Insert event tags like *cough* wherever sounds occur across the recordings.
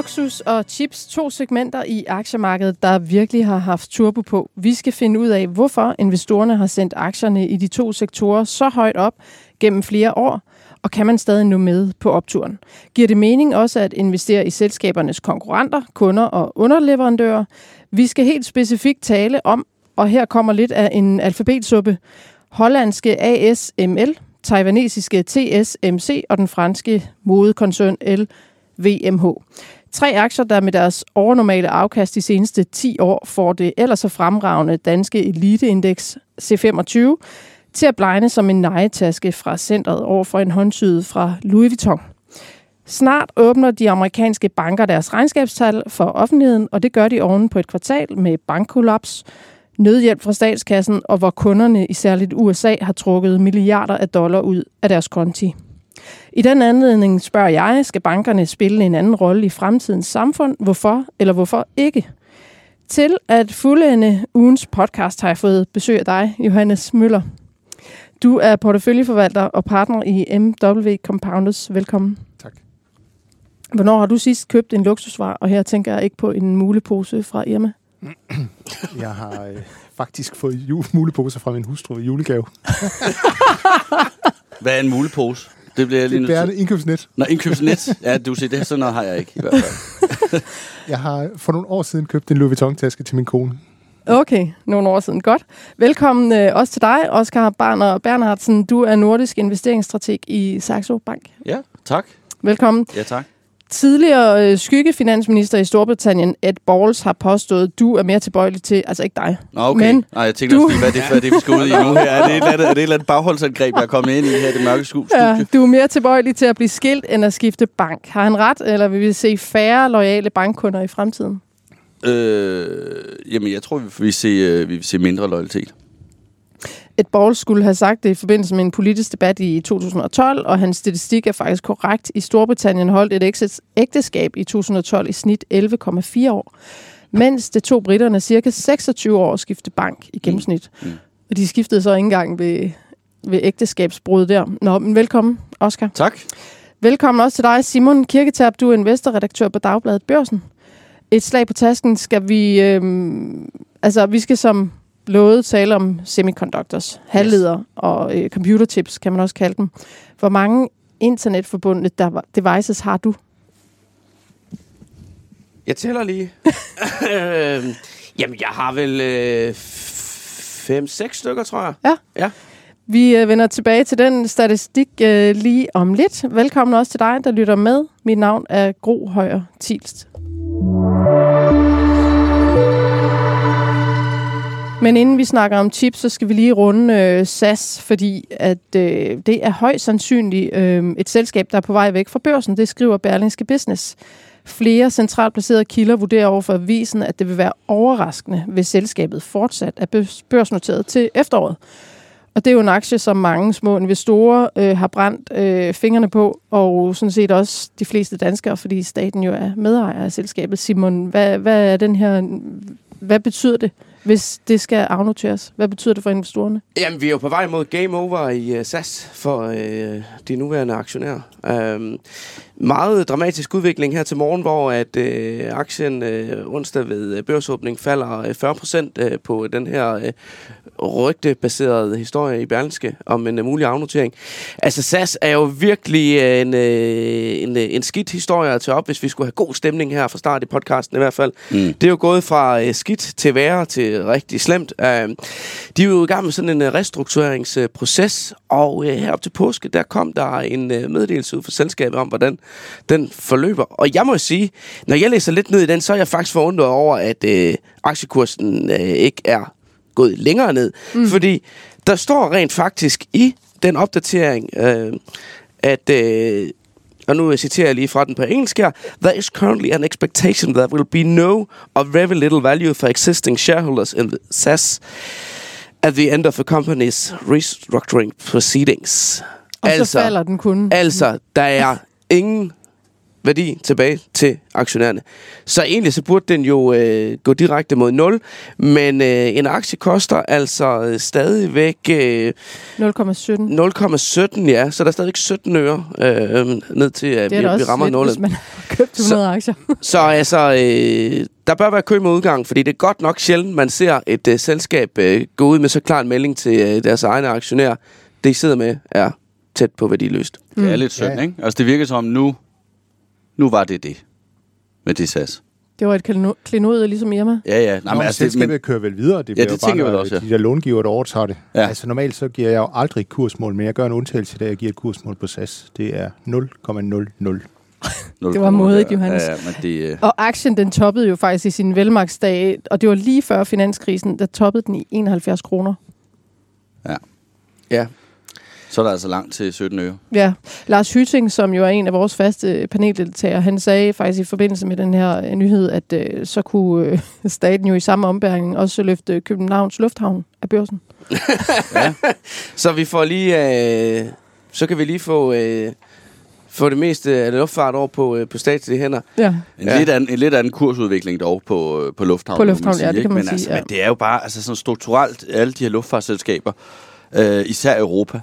luksus og chips, to segmenter i aktiemarkedet, der virkelig har haft turbo på. Vi skal finde ud af, hvorfor investorerne har sendt aktierne i de to sektorer så højt op gennem flere år, og kan man stadig nå med på opturen? Giver det mening også at investere i selskabernes konkurrenter, kunder og underleverandører? Vi skal helt specifikt tale om, og her kommer lidt af en alfabetsuppe, hollandske ASML, taiwanesiske TSMC og den franske modekoncern LVMH. Tre aktier, der med deres overnormale afkast de seneste 10 år får det ellers så fremragende danske eliteindeks C25 til at blegne som en nejetaske fra centret over for en håndsyde fra Louis Vuitton. Snart åbner de amerikanske banker deres regnskabstal for offentligheden, og det gør de oven på et kvartal med bankkollaps, nødhjælp fra statskassen, og hvor kunderne i særligt USA har trukket milliarder af dollar ud af deres konti. I den anledning spørger jeg, skal bankerne spille en anden rolle i fremtidens samfund? Hvorfor eller hvorfor ikke? Til at fuldende ugens podcast har jeg fået besøg af dig, Johannes Møller. Du er porteføljeforvalter og partner i MW Compounders. Velkommen. Tak. Hvornår har du sidst købt en luksusvar? Og her tænker jeg ikke på en mulepose fra Irma. *clears throat* Jeg har øh, faktisk fået muleposer fra min hustru i julegave. *laughs* *laughs* Hvad er en mulepose? Det bliver jeg Det lige er bærende indkøbsnet. Nå, indkøbsnet. Ja, du siger, det sådan noget har jeg ikke i hvert fald. *laughs* Jeg har for nogle år siden købt en Louis Vuitton-taske til min kone. Okay, nogle år siden. Godt. Velkommen øh, også til dig, Oscar Barner Bernhardsen. Du er nordisk investeringsstrateg i Saxo Bank. Ja, tak. Velkommen. Ja, tak. Tidligere øh, skyggefinansminister i Storbritannien, Ed Balls, har påstået, du er mere tilbøjelig til, altså ikke dig, Nå, okay. Men Nej, jeg tænkte du- også, lige, hvad er det, hvad er det, vi skal ud i nu her? Er det et eller andet, er det et eller andet bagholdsangreb, jeg er kommet ind i her det mørke skue? Ja, du er mere tilbøjelig til at blive skilt end at skifte bank. Har han ret, eller vil vi se færre loyale bankkunder i fremtiden? Øh, jamen, jeg tror, vi vil se, øh, vi vil se mindre loyalitet. Et Balls skulle have sagt det i forbindelse med en politisk debat i 2012, og hans statistik er faktisk korrekt. I Storbritannien holdt et ægtes- ægteskab i 2012 i snit 11,4 år, mens det tog britterne cirka 26 år at skifte bank i gennemsnit. Mm. Og de skiftede så ikke engang ved, ved ægteskabsbrud der. Nå, men velkommen, Oscar. Tak. Velkommen også til dig, Simon Kirketab. Du er investorredaktør på Dagbladet Børsen. Et slag på tasken skal vi... Øhm, altså, vi skal som lovet tale om semiconductors, halvledere og øh, computerchips, kan man også kalde dem. Hvor mange internetforbundne devices har du? Jeg tæller lige. *laughs* øh, jamen, jeg har vel øh, fem, seks stykker, tror jeg. Ja. Ja. Vi øh, vender tilbage til den statistik øh, lige om lidt. Velkommen også til dig, der lytter med. Mit navn er Gro Højer Tilst. Men inden vi snakker om chips, så skal vi lige runde øh, SAS, fordi at øh, det er højst sandsynligt øh, et selskab, der er på vej væk fra børsen. Det skriver Berlingske Business. Flere centralt placerede kilder vurderer over for avisen, at det vil være overraskende, hvis selskabet fortsat er børsnoteret til efteråret. Og det er jo en aktie, som mange små investorer øh, har brændt øh, fingrene på, og sådan set også de fleste danskere, fordi staten jo er medejer af selskabet. Simon, hvad, hvad er den her, hvad betyder det, hvis det skal afnoteres? Hvad betyder det for investorerne? Jamen, vi er jo på vej mod game over i uh, SAS for uh, de nuværende aktionærer. Uh, meget dramatisk udvikling her til morgen, hvor at uh, aktien uh, onsdag ved uh, børsåbning falder uh, 40 procent uh, på den her uh, rygtebaserede historie i Berlingske om en uh, mulig afnotering. Altså, SAS er jo virkelig uh, en, uh, en, uh, en skidt historie at tage op, hvis vi skulle have god stemning her fra start i podcasten i hvert fald. Mm. Det er jo gået fra uh, skidt til værre til rigtig slemt. Uh, de er jo i gang med sådan en uh, restruktureringsproces, og uh, herop til påske, der kom der en uh, meddelelse ud fra selskabet om, hvordan den forløber. Og jeg må sige, når jeg læser lidt ned i den, så er jeg faktisk forundret over, at uh, aktiekursen uh, ikke er gået længere ned. Mm. Fordi der står rent faktisk i den opdatering, uh, at... Uh, og nu citerer jeg lige fra den på engelsk her. There is currently an expectation that will be no or very little value for existing shareholders in SAS at the end of the company's restructuring proceedings. Og altså, så falder den kun. Altså, der er ingen værdi tilbage til aktionærerne. Så egentlig så burde den jo øh, gå direkte mod 0, men øh, en aktie koster altså øh, stadigvæk øh, 0,17. 0,17, ja, så der er stadigvæk 17 øre øh, ned til, at Det er vi, vi rammer lidt, nullet. hvis man har købt 100 aktier. *laughs* Så altså, øh, der bør være kø med udgang, fordi det er godt nok sjældent, man ser et øh, selskab øh, gå ud med så klar en melding til øh, deres egne aktionærer. Det, I sidder med, er tæt på værdiløst. Det er lidt synd, Ja, ja. ikke? Altså, det virker som, nu, nu var det det med det SAS. Det var et klenod, ligesom Irma. Ja, ja. Nej, Nå, men altså, det, selskabet men, kører vel videre. Det Ja, bliver det tænker jeg også, ja. De der långiver, der overtager det. Ja. Ja. Altså normalt så giver jeg jo aldrig et kursmål, men jeg gør en undtagelse, da jeg giver et kursmål på SAS. Det er 0,00. *laughs* Det var modigt, Johannes. Ja, ja, men det, øh, Og aktien, den toppede jo faktisk i sin velmagsdag, og det var lige før finanskrisen, der toppede den i 71 kroner. Ja, så er der altså langt til 17 øre. Ja, Lars Hytting, som jo er en af vores faste paneldeltagere, han sagde faktisk i forbindelse med den her øh, nyhed, at øh, så kunne øh, *laughs* staten jo i samme ombæring også løfte Københavns Lufthavn af børsen. *laughs* så vi får lige... Øh, så kan vi lige få... Øh, få det meste af luftfart over på, øh, på statslige hænder. Ja. En, Ja. ja. lidt anden, en lidt anden kursudvikling dog på, øh, på lufthavn. På lufthavn, ja, det kan man men sige, Altså, ja. Men det er jo bare altså, sådan strukturelt, alle de her luftfartsselskaber, øh, især Europa,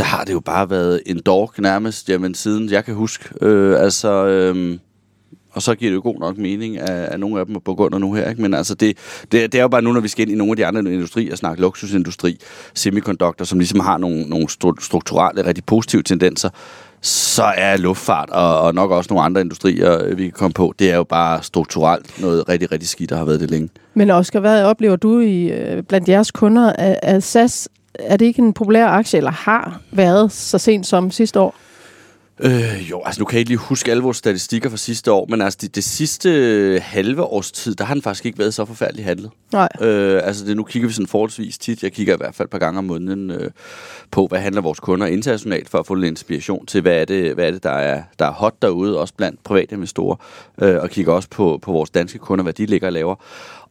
der har det jo bare været en dork nærmest, jamen siden jeg kan huske. Øh, altså, øh, og så giver det jo god nok mening, at, at nogle af dem er på grund af nu her. Ikke? Men altså, det, det, det er jo bare nu, når vi skal ind i nogle af de andre industrier, snakke luksusindustri, semiconductor, som ligesom har nogle, nogle strukturelle, rigtig positive tendenser, så er luftfart og, og nok også nogle andre industrier, øh, vi kan komme på, det er jo bare strukturelt noget rigtig, rigtig skidt, der har været det længe. Men Oscar, hvad oplever du i, øh, blandt jeres kunder? at SAS, er det ikke en populær aktie, eller har været så sent som sidste år? Øh, jo, altså nu kan jeg ikke lige huske alle vores statistikker fra sidste år, men altså det, det sidste halve års tid, der har den faktisk ikke været så forfærdelig handlet. Nej. Øh, altså det, nu kigger vi sådan forholdsvis tit, jeg kigger i hvert fald et par gange om måneden øh, på, hvad handler vores kunder internationalt, for at få lidt inspiration til, hvad er det, hvad er det der, er, der er hot derude, også blandt private investorer, øh, og kigger også på, på vores danske kunder, hvad de ligger og laver.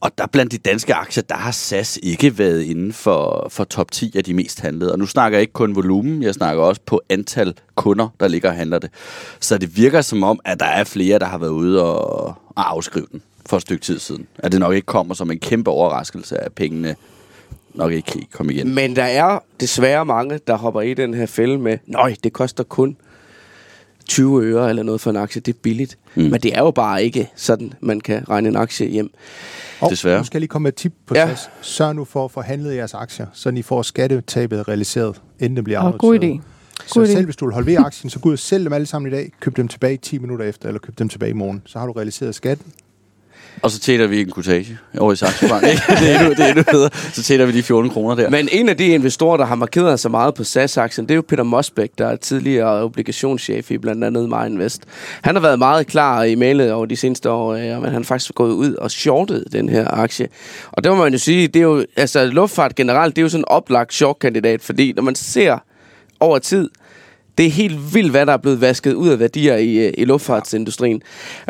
Og der blandt de danske aktier, der har SAS ikke været inden for, for top 10 af de mest handlede. Og nu snakker jeg ikke kun volumen, jeg snakker også på antal kunder, der ligger og handler det. Så det virker som om, at der er flere, der har været ude og, og afskrive den for et stykke tid siden. At det nok ikke kommer som en kæmpe overraskelse, at pengene nok ikke kan komme igen. Men der er desværre mange, der hopper i den her fælde med, nej, det koster kun 20 øre eller noget for en aktie, det er billigt. Mm. Men det er jo bare ikke sådan, man kan regne en aktie hjem. Og Desværre. Nu skal jeg lige komme med et tip på Ja. SAS. Sørg nu for at få handlet jeres aktier, så I får skattetabet realiseret, inden det bliver Og afnoteret. god idé. Så God idé. selv hvis du vil holde ved aktien, så gå ud og sælg dem alle sammen i dag, køb dem tilbage 10 minutter efter, eller køb dem tilbage i morgen. Så har du realiseret skatten. Og så tjener vi en kutage over i Saxo Bank. *laughs* det, er endnu, det er endnu bedre. Så tjener vi de 14 kroner der. Men en af de investorer, der har markeret sig meget på SAS-aktien, det er jo Peter Mosbæk, der er tidligere obligationschef i blandt andet Marinvest. Han har været meget klar i mailet over de seneste år, øh, men han har faktisk gået ud og shortet den her aktie. Og det må man jo sige, det er jo, altså luftfart generelt, det er jo sådan en oplagt short-kandidat, fordi når man ser over tid, det er helt vildt, hvad der er blevet vasket ud af værdier i, øh, i luftfartsindustrien.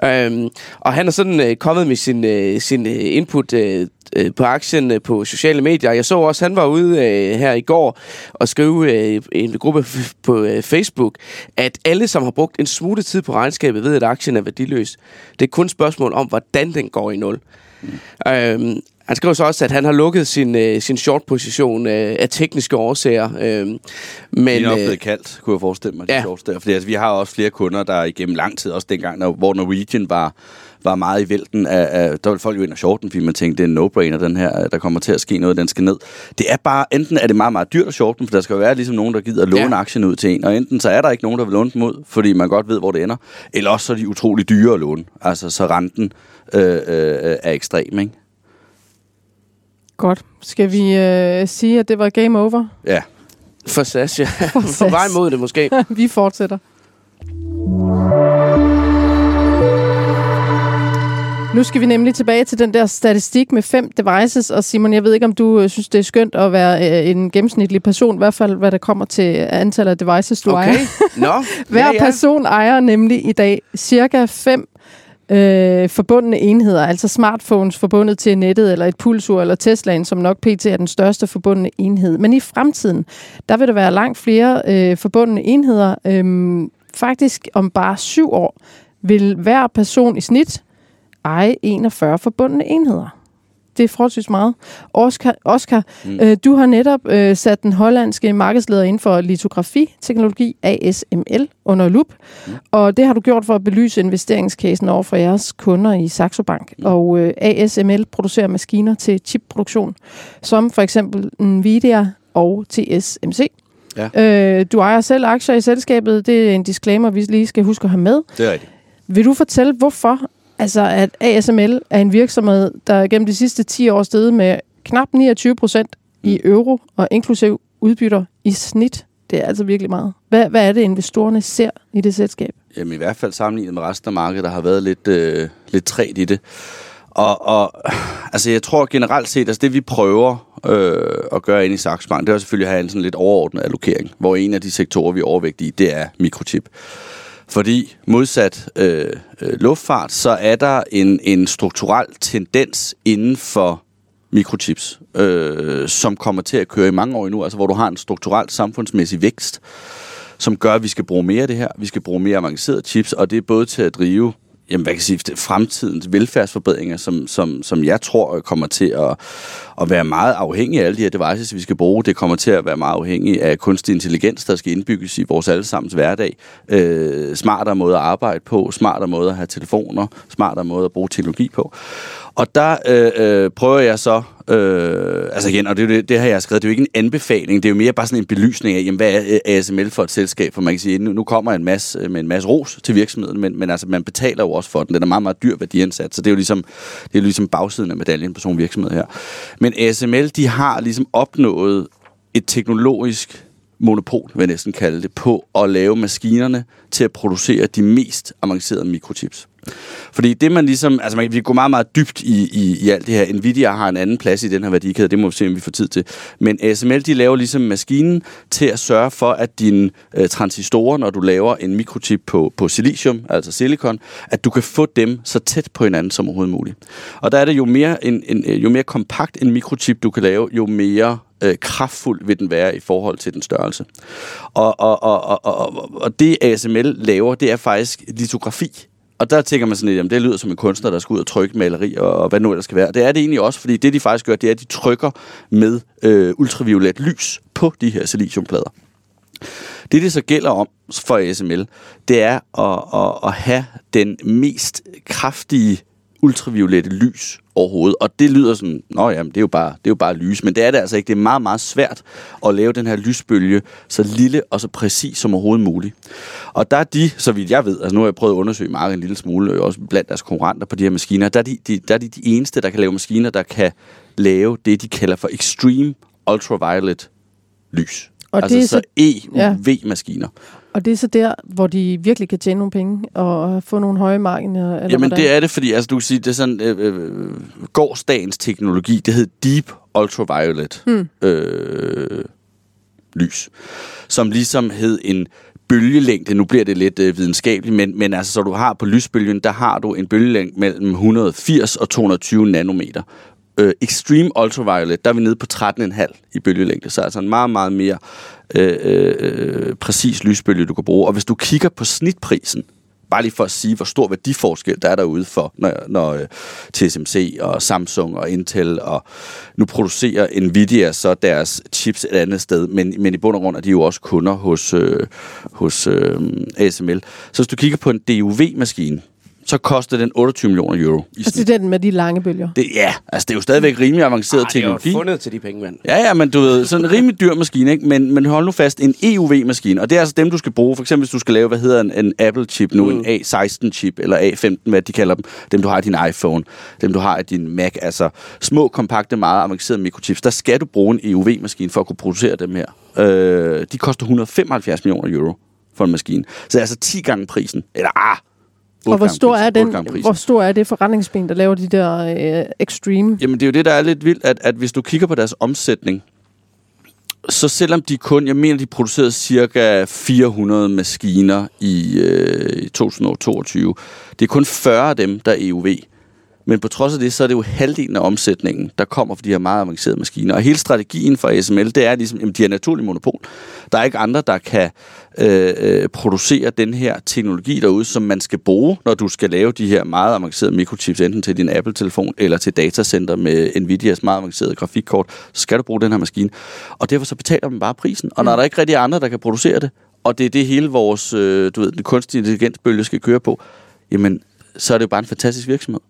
Øhm, og han er sådan øh, kommet med sin, øh, sin øh, input øh, øh, på aktien på sociale medier. Jeg så også, han var ude øh, her i går og skrive øh, i en gruppe på øh, Facebook, at alle, som har brugt en smule tid på regnskabet, ved, at aktien er værdiløs. Det er kun et spørgsmål om, hvordan den går i nul. Mm. Øhm, han skriver så også, at han har lukket sin, øh, sin short-position øh, af tekniske årsager. Øh, men, Men, de er nok øh, blevet kaldt, kunne jeg forestille mig, de ja. shorts der. Fordi altså, vi har også flere kunder, der igennem lang tid, også dengang, når, hvor Norwegian var, var meget i vælten af, af, der ville folk jo ind og shorten, fordi man tænkte, det er en no-brainer, den her, der kommer til at ske noget, den skal ned. Det er bare, enten er det meget, meget dyrt at shorten, for der skal jo være ligesom nogen, der gider at låne ja. aktien ud til en, og enten så er der ikke nogen, der vil låne dem ud, fordi man godt ved, hvor det ender, eller også så er de utrolig dyre at låne. Altså, så renten øh, øh, er ekstrem, ikke? Godt. Skal vi øh, sige, at det var game over? Ja. For SAS, ja. *laughs* *laughs* For For vej mod det måske. *laughs* vi fortsætter. Nu skal vi nemlig tilbage til den der statistik med fem devices, og Simon, jeg ved ikke, om du øh, synes, det er skønt at være øh, en gennemsnitlig person, i hvert fald hvad der kommer til antal af devices, du ejer. Okay. Nå. Hver ja, ja. person ejer nemlig i dag cirka fem øh, forbundne enheder, altså smartphones forbundet til nettet, eller et pulsur, eller Teslaen, som nok pt. er den største forbundne enhed. Men i fremtiden, der vil der være langt flere øh, forbundne enheder. Øh, faktisk om bare syv år, vil hver person i snit eje 41 forbundne enheder. Det er forholdsvis meget. Oscar, Oscar mm. øh, du har netop øh, sat den hollandske markedsleder inden for litografiteknologi, ASML, under lup. Mm. Og det har du gjort for at belyse investeringscasen over for jeres kunder i Saxo Bank. Mm. Og øh, ASML producerer maskiner til chipproduktion, som for eksempel Nvidia og TSMC. Ja. Øh, du ejer selv aktier i selskabet. Det er en disclaimer, vi lige skal huske at have med. Det er rigtigt. Vil du fortælle, hvorfor altså, at ASML er en virksomhed, der gennem de sidste 10 år steget med knap 29 procent i euro og inklusiv udbytter i snit? Det er altså virkelig meget. Hvad, hvad er det, investorerne ser i det selskab? Jamen i hvert fald sammenlignet med resten af markedet, der har været lidt, øh, lidt træt i det. Og, og altså jeg tror generelt set, altså det vi prøver øh, at gøre ind i Saxo Bank, det er selvfølgelig at have en sådan lidt overordnet allokering, hvor en af de sektorer, vi er overvægtige i, det er mikrochip. Fordi modsat øh, øh, luftfart, så er der en, en strukturel tendens inden for mikrochips, øh, som kommer til at køre i mange år endnu, altså hvor du har en strukturel samfundsmæssig vækst, som gør, at vi skal bruge mere af det her. Vi skal bruge mere avancerede chips, og det er både til at drive jamen, hvad kan jeg sige, fremtidens velfærdsforbedringer, som, som, som jeg tror kommer til at, at være meget afhængige af alle de her devices, vi skal bruge. Det kommer til at være meget afhængig af kunstig intelligens, der skal indbygges i vores allesammens hverdag. Øh, smartere måde at arbejde på, smartere måde at have telefoner, smartere måde at bruge teknologi på. Og der øh, øh, prøver jeg så, øh, altså igen, og det, det, det har jeg skrevet, det er jo ikke en anbefaling, det er jo mere bare sådan en belysning af, jamen, hvad er øh, ASML for et selskab, for man kan sige, nu, nu kommer en masse, øh, med en masse ros til virksomheden, men, men altså, man betaler jo også for den, den er meget, meget dyr værdiansat, så det er jo ligesom, det er jo ligesom bagsiden af medaljen på sådan en virksomhed her. Men ASML, de har ligesom opnået et teknologisk monopol, vil jeg næsten kalde det, på at lave maskinerne til at producere de mest avancerede mikrochips. Fordi det man ligesom, altså man, vi går meget, meget dybt i, i, i alt det her. Nvidia har en anden plads i den her værdikæde, det må vi se, om vi får tid til. Men ASML, de laver ligesom maskinen til at sørge for, at dine øh, transistorer, når du laver en mikrochip på, på silicium, altså silikon, at du kan få dem så tæt på hinanden som overhovedet muligt. Og der er det jo mere, en, en, øh, jo mere kompakt en mikrochip, du kan lave, jo mere øh, kraftfuld vil den være i forhold til den størrelse. Og, og, og, og, og, og det ASML laver, det er faktisk litografi. Og der tænker man sådan lidt, jamen det lyder som en kunstner, der skal ud og trykke maleri, og, og hvad nu ellers skal være. Det er det egentlig også, fordi det de faktisk gør, det er, at de trykker med øh, ultraviolet lys på de her siliciumplader. Det, det så gælder om for ASML, det er at, at, at have den mest kraftige ultraviolette lys overhovedet. Og det lyder sådan, nå jamen, det er, jo bare, det er jo bare lys, men det er det altså ikke. Det er meget, meget svært at lave den her lysbølge så lille og så præcis som overhovedet muligt. Og der er de, så vidt jeg ved, altså nu har jeg prøvet at undersøge markedet en lille smule, også blandt deres konkurrenter på de her maskiner, der er de, de, der er de, de eneste, der kan lave maskiner, der kan lave det, de kalder for extreme ultraviolet lys. Og altså det er så, så EUV-maskiner. Og det er så der, hvor de virkelig kan tjene nogle penge og få nogle høje marginer? Eller Jamen hvordan? det er det, fordi altså, du kan sige, det er sådan, øh, øh, gårdsdagens teknologi, det hedder Deep Ultraviolet hmm. øh, lys, som ligesom hed en bølgelængde, nu bliver det lidt øh, videnskabeligt, men, men altså, så du har på lysbølgen, der har du en bølgelængde mellem 180 og 220 nanometer. Øh, extreme ultraviolet, der er vi nede på 13,5 i bølgelængde, så altså en meget, meget mere øh, øh, præcis lysbølge, du kan bruge. Og hvis du kigger på snitprisen, bare lige for at sige, hvor stor værdiforskel der er derude for, når, når øh, TSMC og Samsung og Intel, og nu producerer Nvidia så deres chips et andet sted, men, men i bund og grund er de jo også kunder hos, øh, hos øh, ASML. Så hvis du kigger på en DUV-maskine, så koster den 28 millioner euro. I altså den med de lange bølger? Det, ja, altså det er jo stadigvæk rimelig avanceret Arh, teknologi. det er jo fundet til de penge, mand. Ja, ja, men du ved, sådan en rimelig dyr maskine, ikke? Men, men hold nu fast, en EUV-maskine, og det er altså dem, du skal bruge. For eksempel, hvis du skal lave, hvad hedder en, en Apple-chip nu, mm. en A16-chip, eller A15, hvad de kalder dem. Dem, du har i din iPhone, dem, du har i din Mac. Altså små, kompakte, meget avancerede mikrochips. Der skal du bruge en EUV-maskine for at kunne producere dem her. Øh, de koster 175 millioner euro for en maskine. Så det er altså 10 gange prisen. Eller ah, og hvor stor, er den, hvor stor er det forretningsben, der laver de der øh, extreme? Jamen det er jo det, der er lidt vildt, at, at hvis du kigger på deres omsætning, så selvom de kun, jeg mener, de producerede cirka 400 maskiner i, øh, i 2022, det er kun 40 af dem, der er EUV. Men på trods af det, så er det jo halvdelen af omsætningen, der kommer fra de her meget avancerede maskiner. Og hele strategien for ASML, det er ligesom, at de har naturlig monopol. Der er ikke andre, der kan øh, øh, producere den her teknologi derude, som man skal bruge, når du skal lave de her meget avancerede mikrochips, enten til din Apple-telefon eller til datacenter med Nvidias meget avancerede grafikkort, så skal du bruge den her maskine. Og derfor så betaler man bare prisen. Og når der ikke rigtig er andre, der kan producere det, og det er det hele vores, øh, du ved, den kunstige intelligensbølge skal køre på, jamen, så er det jo bare en fantastisk virksomhed.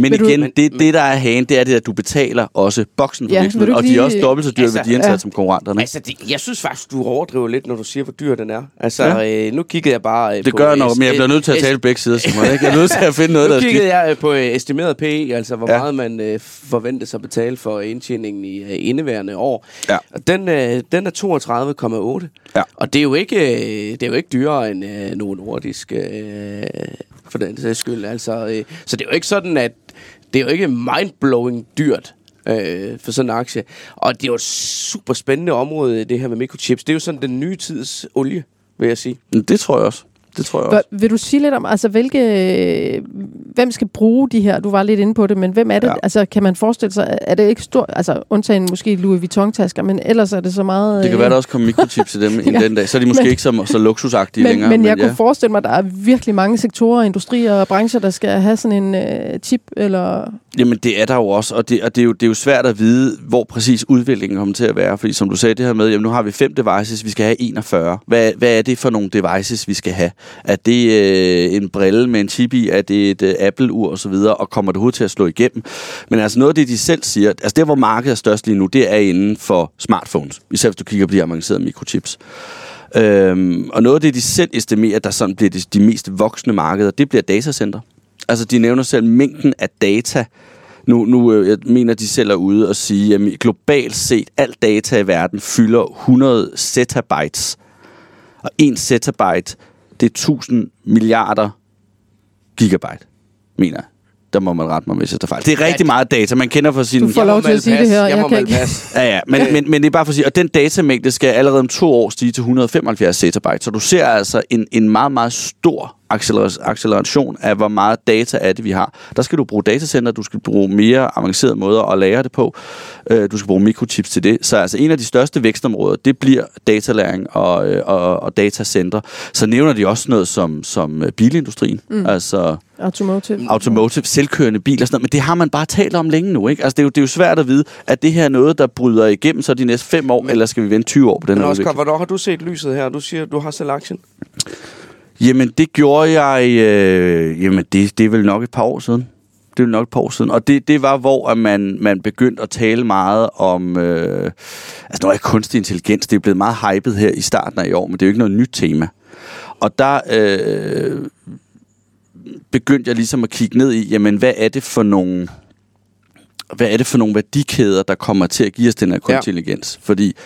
Men Vil du- igen, det, det der er hagen, det er det, at du betaler også boksen for Ja, virksomheden, du og de er også dobbelt så dyre Altså, værdiansat ja. ja. som konkurrenterne. Altså, det, jeg synes faktisk, du overdriver lidt, når du siger, hvor dyr den er. Altså, ja. øh, nu kiggede jeg bare øh, Det på... gør jeg nok, øh, men jeg bliver nødt til at tale begge sider, Simon. ikke? Jeg er nødt til at finde noget, *laughs* Nu der er skidt. kiggede jeg øh, på øh, estimeret PE, altså hvor. Ja. meget man øh, forventes at betale for indtjeningen i øh, indeværende år. Ja. Og den, øh, den er 32,8. Ja. Og det er jo ikke, øh, det er jo ikke dyrere end øh, nogen nordisk, øh, for den sags skyld. Altså, øh, så det er jo ikke sådan, at det er jo ikke mindblowing dyrt øh, for sådan en aktie. Og det er jo et super spændende område, det her med mikrochips. Det er jo sådan den nye tids olie, vil jeg sige. Det tror jeg også. Det tror jeg også. Vil du sige lidt om, altså hvilke, hvem skal bruge de her, du var lidt inde på det, men hvem er det, ja. Altså kan man forestille sig, er det ikke stort, altså undtagen måske Louis Vuitton-tasker, men ellers er det så meget... Det kan øh, være, der også kommer mikrochips til dem *laughs* en Ja. den dag. Så er de måske Men- ikke så, så luksusagtige men, længere. men jeg ja. kunne forestille mig, at der er virkelig mange sektorer, industrier og brancher, der skal have sådan en øh, chip, eller... Jamen, det er der jo også, og, det, og det, er jo, det er jo svært at vide, hvor præcis udviklingen kommer til at være. Fordi som du sagde det her med, jamen nu har vi fem devices, vi skal have 41. Hvad, hvad er det for nogle devices, vi skal have? Er det øh, en brille med en chip i? Er det et øh, Apple-ur osv.? Og kommer det hovedet til at slå igennem? Men altså noget af det, de selv siger, altså der, hvor markedet er størst lige nu, det er inden for smartphones. Især hvis du kigger på de avancerede mikrochips. Øhm, og noget af det, de selv estimerer, der sådan bliver de, de mest voksne markeder, det bliver datacenter. Altså, de nævner selv mængden af data. Nu, nu øh, jeg mener, de selv er ude og sige, at globalt set, alt data i verden fylder 100 zettabytes. Og en zettabyte, det er 1000 milliarder gigabyte, mener jeg. Der må man rette mig, hvis jeg tager fejl. Det er rigtig meget data. Man kender fra sin... Du får lov til at sige det her, Jeg, jeg må kan ikke-. Ja, ja, men, men, men det er bare for at sige, og den datamængde skal allerede om to år stige til 175 zettabyte. Så du ser altså en, en meget, meget stor acceler- acceleration af, hvor meget data er det, vi har. Der skal du bruge datacenter, du skal bruge mere avancerede måder at lære det på. Øh, Du skal bruge mikrochips til det. Så altså en af de største vækstområder, det bliver datalæring og, øh, og, og datacenter. Så nævner de også noget som, som øh, bilindustrien. Mm. Altså Automotive. automotive, selvkørende biler og sådan noget, men det har man bare talt om længe nu, ikke? Altså, det er jo, det er jo svært at vide, at det her er noget, der bryder igennem så de næste fem år, men, eller skal vi vente 20 år på den Men her Oscar, udvikling? hvornår har du set lyset her? Du siger, du har selv aktien. Jamen, det gjorde jeg, øh, jamen, det, det er vel nok et par år siden. Det er vel nok et par år siden. Og det, det var, hvor at man, man begyndte at tale meget om... Øh, altså, nu er kunstig intelligens, det er blevet meget hypet her i starten af i år, men det er jo ikke noget nyt tema. Og der øh, begyndte jeg ligesom at kigge ned i, jamen, hvad er det for nogle... Hvad er det for nogle værdikæder, der kommer til at give os den her kunstig Ja. intelligens? Fordi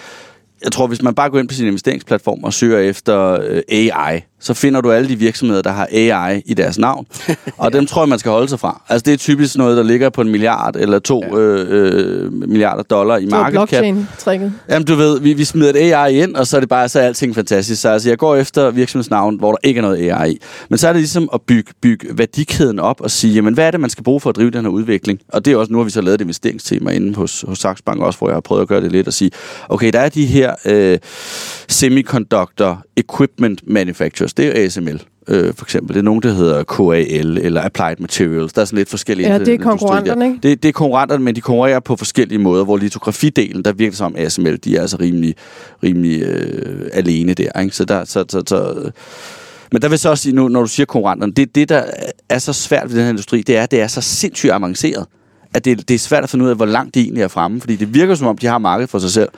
jeg tror, hvis man bare går ind på sin investeringsplatform og søger efter øh, AI, så finder du alle de virksomheder, der har AI i deres navn. *laughs* Og dem tror jeg, man skal holde sig fra. Altså, det er typisk noget, der ligger på en milliard eller to ja. øh, øh, milliarder dollar i market cap. blockchain-trækket. Jamen, du ved, vi, vi smider et AI ind, og så er det bare, så er alting fantastisk. Så altså, jeg går efter virksomhedsnavn, hvor der ikke er noget AI i. Men så er det ligesom at bygge, bygge værdikæden op og sige, jamen, hvad er det, man skal bruge for at drive den her udvikling? Og det er også, nu har vi så lavet et investeringstema inde hos, hos Saxo Bank også, hvor jeg har prøvet at gøre det lidt og sige, okay, der er de her øh, semiconductor equipment manufacturers, det er ASML. Øh, for eksempel. Det er nogen, der hedder KAL eller Applied Materials. Der er sådan lidt forskellige Ja, det er konkurrenterne, ikke? Det, det er konkurrenterne, men de konkurrerer på forskellige måder, hvor litografidelen, der virker som ASML, de er altså rimelig, rimelig øh, alene der. Ikke? Så der, så, så, så, men der vil så også sige, nu, når du siger konkurrenterne, det, det, der er så svært ved den her industri, det er, at det er så sindssygt avanceret, at det, det er svært at finde ud af, hvor langt de egentlig er fremme, fordi det virker som om, de har markedet for sig selv.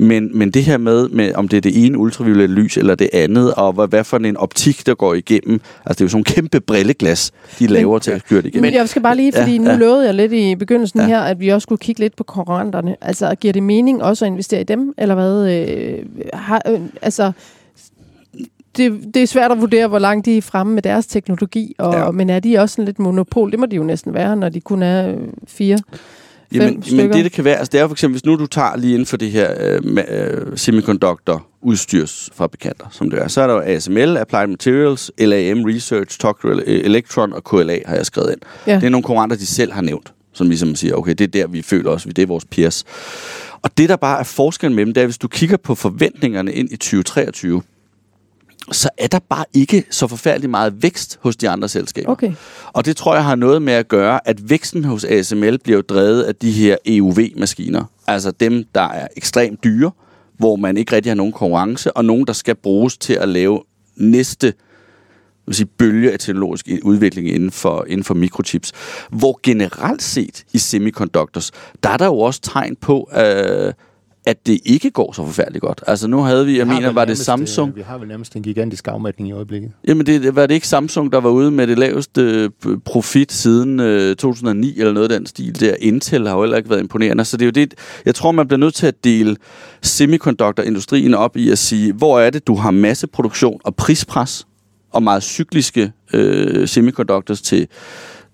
Men, men det her med, med, om det er det ene ultraviolette lys eller det andet, og hvad, hvad for en optik, der går igennem. Altså, det er jo sådan nogle kæmpe brilleglas, de laver til at køre det igennem. Men jeg skal bare lige, fordi Ja, nu ja. lovede jeg lidt i begyndelsen Ja. her, at vi også skulle kigge lidt på konkurrenterne. Altså, giver det mening også at investere i dem, eller hvad? Øh, har, øh, altså, det, det er svært at vurdere, hvor langt de er fremme med deres teknologi, og, Ja. ja. men er de også sådan lidt monopol? Det må de jo næsten være, når de kun er øh, fire. Jamen, men det, det kan være, altså det er for eksempel, hvis nu du tager lige inden for det her øh, ma- øh, semiconductor udstyrsfabrikanter, som det er, så er der jo ASML, Applied Materials, LAM Research, Tokyo Electron og KLA har jeg skrevet ind. Ja. Det er nogle konkurrenter, de selv har nævnt, som ligesom siger, okay, det er der, vi føler os, det er vores peers. Og det, der bare er forskellen mellem, det er, hvis du kigger på forventningerne ind i 2023, så er der bare ikke så forfærdelig meget vækst hos de andre selskaber. Okay. Og det tror jeg har noget med at gøre, at væksten hos ASML bliver drevet af de her EUV-maskiner. Altså dem, der er ekstremt dyre, hvor man ikke rigtig har nogen konkurrence, og nogen, der skal bruges til at lave næste vil sige, bølge af teknologisk udvikling inden for, inden for mikrochips. Hvor generelt set i semiconductors, der er der jo også tegn på, øh, at det ikke går så forfærdeligt godt. Altså nu havde vi, jeg Vi mener, var det Samsung? øh, Vi har vel nærmest en gigantisk afmatning i øjeblikket. Jamen, det, var det ikke Samsung, der var ude med det laveste øh, profit siden øh, 2009, eller noget af den stil der? Intel har jo heller ikke været imponerende. Så det er jo det, jeg tror, man bliver nødt til at dele semiconductor-industrien op i at sige, hvor er det, du har masseproduktion og prispres, og meget cykliske øh, semiconductors til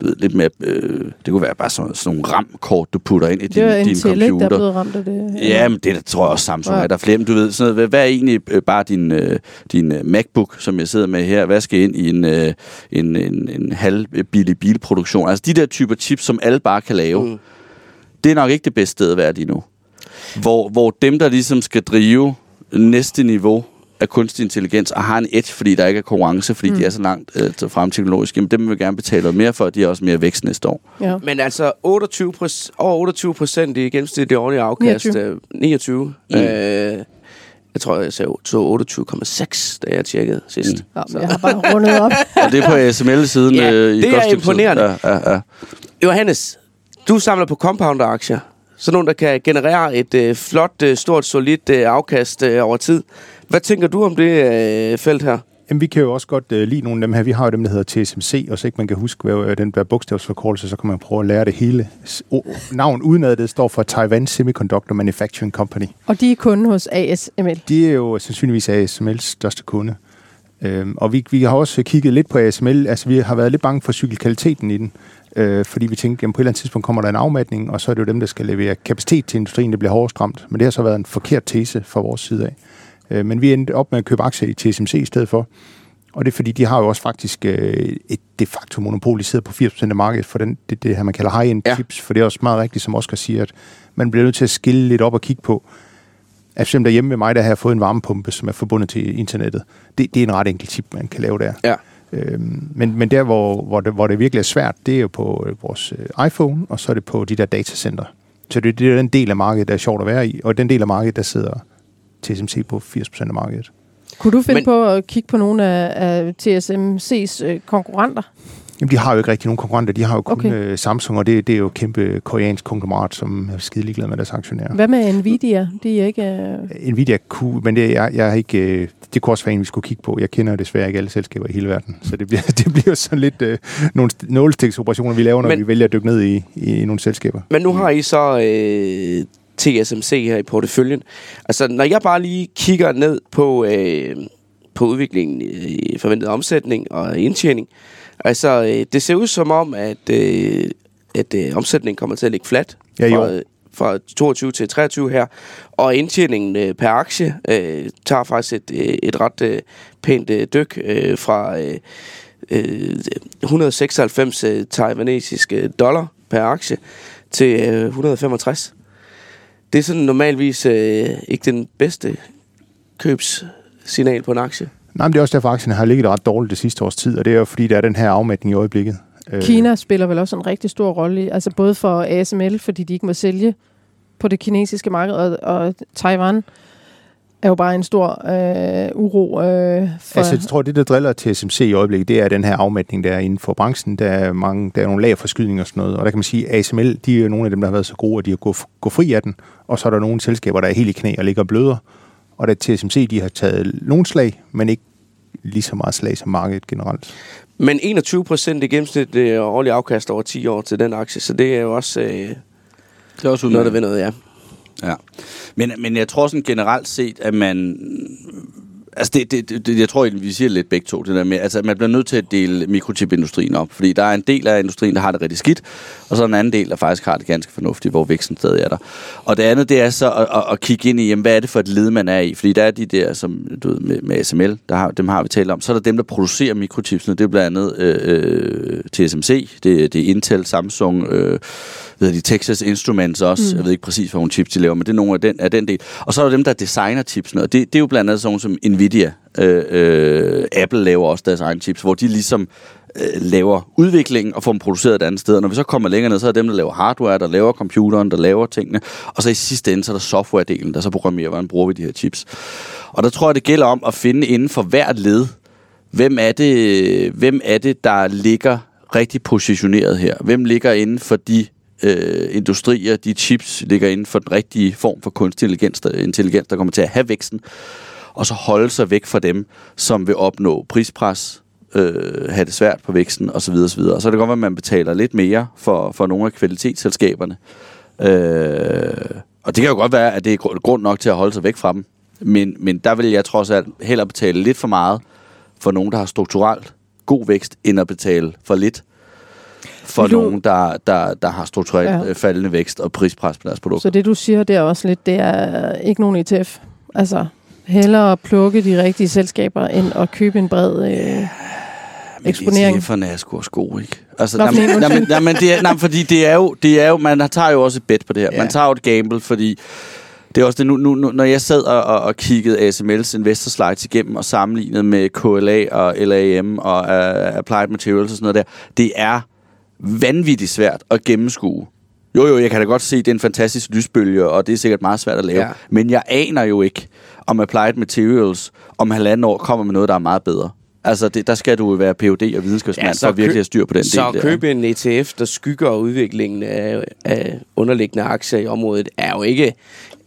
du ved, lidt mere, øh, det kunne være bare sådan, sådan nogle RAM-kort, du putter ind i Det din, din Intel, ikke, der computer. er blevet ramt af det. Ja, men det der, tror jeg også Samsung Ja. er. Der er flere, men du ved, sådan noget, hvad, er egentlig øh, bare din, øh, din øh, MacBook, som jeg sidder med her, hvad skal ind i en, øh, en, en, en halvbillig bilproduktion? Altså de der typer chips, som alle bare kan lave, mm. det er nok ikke det bedste sted at være lige nu. Hvor, hvor dem, der ligesom skal drive næste niveau af kunstig intelligens, og har en edge, fordi der ikke er konkurrence, fordi mm. de er så langt øh, til frem teknologisk, jamen dem vil vi gerne betale noget mere for, og de har også mere vækst næste år. Ja. Men altså 28 procent, over 28 procent i gennemsnitlig årlige afkast. 29. øh, 29. Mm. Øh, jeg tror, jeg så, så 28,6, da jeg tjekkede sidst. Mm. Ja, men jeg har bare rundet op. *laughs* Og det er på ASML-siden Ja, øh, i det er imponerende. Ja, ja, ja. Johannes, du samler på compounder-aktier. Sådan nogle, der kan generere et øh, flot, øh, stort, solidt øh, afkast øh, over tid. Hvad tænker du om det øh, felt her? Jamen, vi kan jo også godt øh, lide nogle af dem her. Vi har jo dem, der hedder TSMC, og så ikke man kan huske, hvad øh, den der bogstavsforkortelse, så kan man prøve at lære det hele. O- navn udenad, det står for Taiwan Semiconductor Manufacturing Company. Og de er kunde hos ASML. De er jo sandsynligvis ASML's største kunde. Øhm, og vi, vi har også kigget lidt på ASML. Altså, vi har været lidt bange for cykelkvaliteten i den. Øh, fordi vi tænkte, at på et eller andet tidspunkt kommer der en afmatning, og så er det jo dem, der skal levere kapacitet til industrien, der bliver hårdest ramt. Men det har så været en forkert tese fra vores side af. Øh, men vi endte op med at købe aktier i TSMC i stedet for. Og det er fordi, de har jo også faktisk øh, et de facto monopol. De sidder på 80% af markedet for den, det, det her, man kalder high-end Ja. chips. For det er også meget rigtigt, som Oscar siger, at man bliver nødt til at skille lidt op og kigge på, at for eksempel derhjemme med mig, der har jeg fået en varmepumpe, som er forbundet til internettet. Det, det er en ret enkel chip, man kan lave der. Ja. Øhm, men, men der, hvor, hvor, det, hvor det virkelig er svært, det er jo på øh, vores øh, iPhone, og så er det på de der datacenter. Så det, det er den del af markedet, der er sjovt at være i, og den del af markedet, der sidder TSMC på 80% af markedet. Kunne du finde Men- på at kigge på nogle af, af TSMC's øh, konkurrenter? Jamen, de har jo ikke rigtig nogen konkurrenter. De har jo kun Okay. øh, Samsung, og det, det er jo et kæmpe koreansk konglomerat, som er skide ligeglade med deres aktionærer. Hvad med Nvidia? De er ikke... Øh... Nvidia kunne, men det, jeg, jeg har ikke, øh, det kunne også være en, vi skulle kigge på. Jeg kender jo desværre ikke alle selskaber i hele verden, så det bliver, *laughs* det bliver sådan lidt øh, nogle st- nålestiksoperationer, vi laver, når Men- men, vi vælger at dykke ned i, i, i nogle selskaber. Men nu har I så øh, TSMC her i porteføljen. Altså, når jeg bare lige kigger ned på, øh, på udviklingen i forventet omsætning og indtjening, altså, øh, det ser ud som om, at, øh, at øh, omsætningen kommer til at ligge flat Ja, fra, år. fra 22 til 23 her, og indtjeningen øh, per aktie øh, tager faktisk et, øh, et ret øh, pænt øh, dyk øh, fra øh, øh, 196 øh, taiwanesiske dollar per aktie til øh, 165. Det er sådan normalvis øh, ikke den bedste købssignal på en aktie. Nej, men det er også derfor, aktien har ligget ret dårligt det sidste års tid, og det er jo fordi, der er den her afmatning i øjeblikket. Øh, Kina spiller vel også en rigtig stor rolle, altså både for ASML, fordi de ikke må sælge på det kinesiske marked, og, og Taiwan er jo bare en stor øh, uro øh, for... Altså, jeg tror, det, der driller til SMC i øjeblikket, det er den her afmatning, der er inden for branchen. Der er, mange, der er nogle lagerforskydninger og sådan noget. Og der kan man sige, at ASML, de er jo nogle af dem, der har været så gode, at de har gået gå fri af den. Og så er der nogle selskaber, der er helt i knæ og ligger og bløder. Og der TSMC, de har taget nogle slag, men ikke lige så meget slag som markedet generelt. Men 21 procent i gennemsnit øh, årlig afkast over 10 år til den aktie, så det er jo også øh, Det er også noget, der vil noget, ja. Ja. Men, men jeg tror sådan generelt set, at man Altså, det, det, det, jeg tror, vi siger lidt begge to, det der med, altså, man bliver nødt til at dele mikrochipindustrien op, fordi der er en del af industrien, der har det rigtig skidt, og så en anden del, der faktisk har det ganske fornuftigt, hvor væksten stadig er der. Og det andet, det er så at, at, at kigge ind i, jamen, hvad er det for et led, man er i? Fordi der er de der, som du ved, med, med SML, der har, dem har vi talt om, så er der dem, der producerer mikrochipsene, det er blandt andet øh, øh, TSMC, det, det er Intel, Samsung, øh, ved de, Texas Instruments også. Mm. Jeg ved ikke præcis, hvad nogle chips de laver, men det er nogle af den, af den del. Og så er der dem, der designer chipsene, og det, det er jo blandt andet sådan som Nvidia. Øh, øh, Apple laver også deres egne chips, hvor de ligesom øh, laver udviklingen og får dem produceret et andet sted. Og når vi så kommer længere ned, så er det dem, der laver hardware, der laver computeren, der laver tingene. Og så i sidste ende, så er der software-delen, der så programmerer, hvordan bruger vi de her chips. Og der tror jeg, det gælder om at finde inden for hvert led, hvem er det, hvem er det der ligger rigtig positioneret her? Hvem ligger inden for de øh, industrier, de chips, ligger inden for den rigtige form for kunstig intelligens, der, intelligens, der kommer til at have væksten, og så holde sig væk fra dem, som vil opnå prispres, øh, have det svært på væksten osv. osv. Og så er det godt, at man betaler lidt mere for, for nogle af kvalitetsselskaberne. Øh, og det kan jo godt være, at det er grund nok til at holde sig væk fra dem. Men, men der vil jeg trods alt hellere betale lidt for meget for nogen, der har strukturelt god vækst, end at betale for lidt for du... nogen, der, der, der har strukturelt ja. faldende vækst og prispres på deres produkter. Så det, du siger der også lidt, det er ikke nogen ETF. Altså, hellere at plukke de rigtige selskaber, end at købe en bred øh, eksponering. Men ETF'erne er også gode, ikke? Altså, nej, men, nej, men, nej, men det er, nej, fordi det er, jo, det er jo, man tager jo også et bet på det her. Ja. Man tager jo et gamble, fordi det er også det, nu, nu, når jeg sad og, og, og kiggede ASML's investor slides igennem og sammenlignede med KLA og LAM og uh, Applied Materials og sådan noget der, det er vanvittigt svært at gennemskue. Jo, jo, jeg kan da godt se, at det er en fantastisk lysbølge, og det er sikkert meget svært at lave. Ja. Men jeg aner jo ikke, om Applied Materials om halvanden år kommer med noget, der er meget bedre. Altså, det, der skal du være Ph.D. og videnskabsmand, ja, for at virkelig have styr på den så del. Så købe en ETF, der skygger udviklingen af, af underliggende aktier i området, er jo, ikke,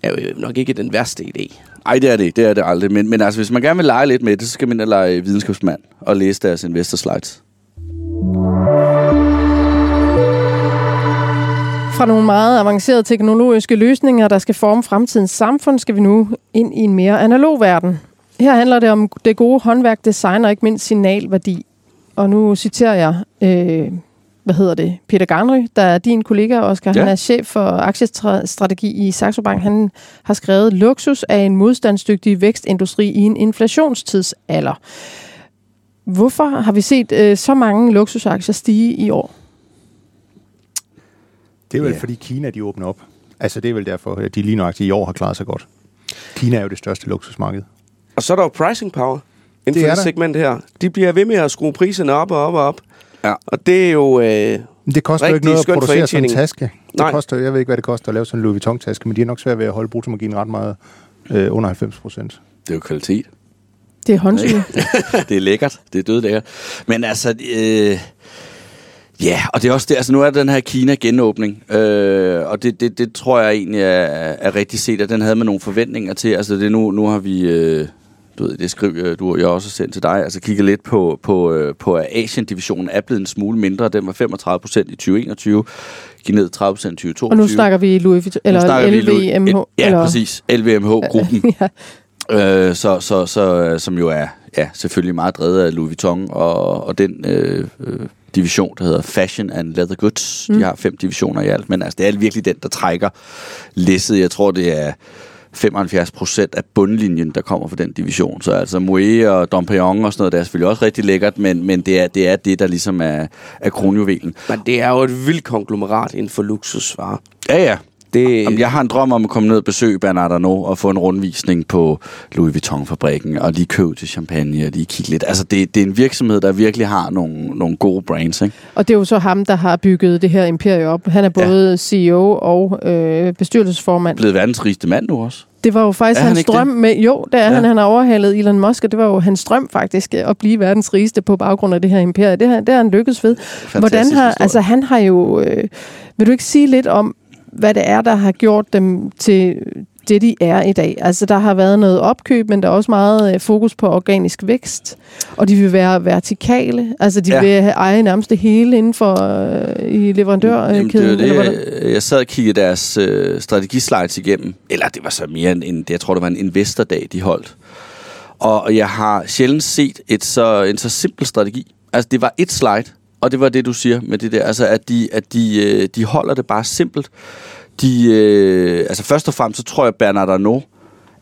er jo nok ikke den værste idé. Nej, det er det. Det er det aldrig. Men, men altså, hvis man gerne vil lege lidt med det, så skal man lege videnskabsmand og læse deres investor slides. Fra nogle meget avancerede teknologiske løsninger, der skal forme fremtidens samfund, skal vi nu ind i en mere analog verden. Her handler det om det gode håndværk, design og ikke mindst signalværdi. Og nu citerer jeg, øh, hvad hedder det, Peter Garnry, der er din kollega, Oscar. Ja. Han er chef for aktiestrategi i Saxo Bank. Han har skrevet, luksus er en modstandsdygtig vækstindustri i en inflationstidsalder. Hvorfor har vi set øh, så mange luksusaktier stige i år? Det er vel, yeah. fordi Kina de åbner op. Altså, det er vel derfor, at de lige nøjagtigt i år har klaret sig godt. Kina er jo det største luksusmarked. Og så er der jo pricing power inden det for det segment her. De bliver ved med at skrue priserne op og op og op. Ja. Og det er jo øh, Det koster jo ikke noget at producere sådan en taske. Det Nej. koster, jeg ved ikke, hvad det koster at lave sådan en Louis Vuitton-taske, men de er nok svært ved at holde bruttomarginen ret meget øh, under 90 procent. Det er jo kvalitet. Det er håndsyge. *laughs* det er lækkert. Det er død lækkert. Men altså... Øh Ja, og det er også det. Altså, nu er den her Kina-genåbning, øh, og det, det, det tror jeg egentlig er, er rigtig set, at den havde man nogle forventninger til. Altså, det nu, nu har vi... Øh, du ved, det skriver du og jeg også sendt til dig, altså kigget lidt på, på, øh, på at Asien-divisionen er blevet en smule mindre. Den var 35 procent i 2021, gik ned 30 procent i 2022. Og nu snakker vi Louis Vuitton, eller LVMH. Ja, eller? præcis. LVMH-gruppen. *laughs* ja. øh, så, så, så, som jo er ja, selvfølgelig meget drevet af Louis Vuitton og, og den øh, øh, division, der hedder Fashion and Leather Goods. Mm. De har fem divisioner i alt, men altså, det er virkelig den, der trækker læsset. Jeg tror, det er 75 procent af bundlinjen, der kommer fra den division. Så altså Moe og Dom Perignon og sådan noget, det er selvfølgelig også rigtig lækkert, men, men det, er, det er det, der ligesom er, er kronjuvelen. Men det er jo et vildt konglomerat inden for luksusvarer. Ja, ja. Det... Jamen, jeg har en drøm om at komme ned og besøge Bernard Arnault og få en rundvisning på Louis Vuitton-fabrikken, og lige købe til champagne og lige kigge lidt. Altså, det, det er en virksomhed, der virkelig har nogle, nogle gode brands, ikke? Og det er jo så ham, der har bygget det her imperie op. Han er både ja. CEO og øh, bestyrelsesformand. Blevet verdens rigeste mand nu også. Det var jo faktisk hans drøm med, jo, det er ja. han, han har overhalet Elon Musk, og det var jo hans drøm faktisk, at blive verdens rigeste på baggrund af det her imperie. Det har, det har han lykkes ved. Fantastisk Hvordan har, altså han har jo, øh, vil du ikke sige lidt om, hvad det er, der har gjort dem til det, de er i dag. Altså, der har været noget opkøb, men der er også meget øh, fokus på organisk vækst, og de vil være vertikale. Altså, de ja. vil eje nærmest det hele inden for øh, i leverandørkæden. Jamen, det, det, jeg sad og kiggede deres øh, strategislides igennem, eller det var så mere end, en, jeg tror, det var en investordag, de holdt. Og jeg har sjældent set et så, en så simpel strategi. Altså, det var et slide, og det var det, du siger med det der. Altså, at de, at de, øh, de holder det bare simpelt. De, øh, altså, først og fremmest, så tror jeg, Bernard Arnault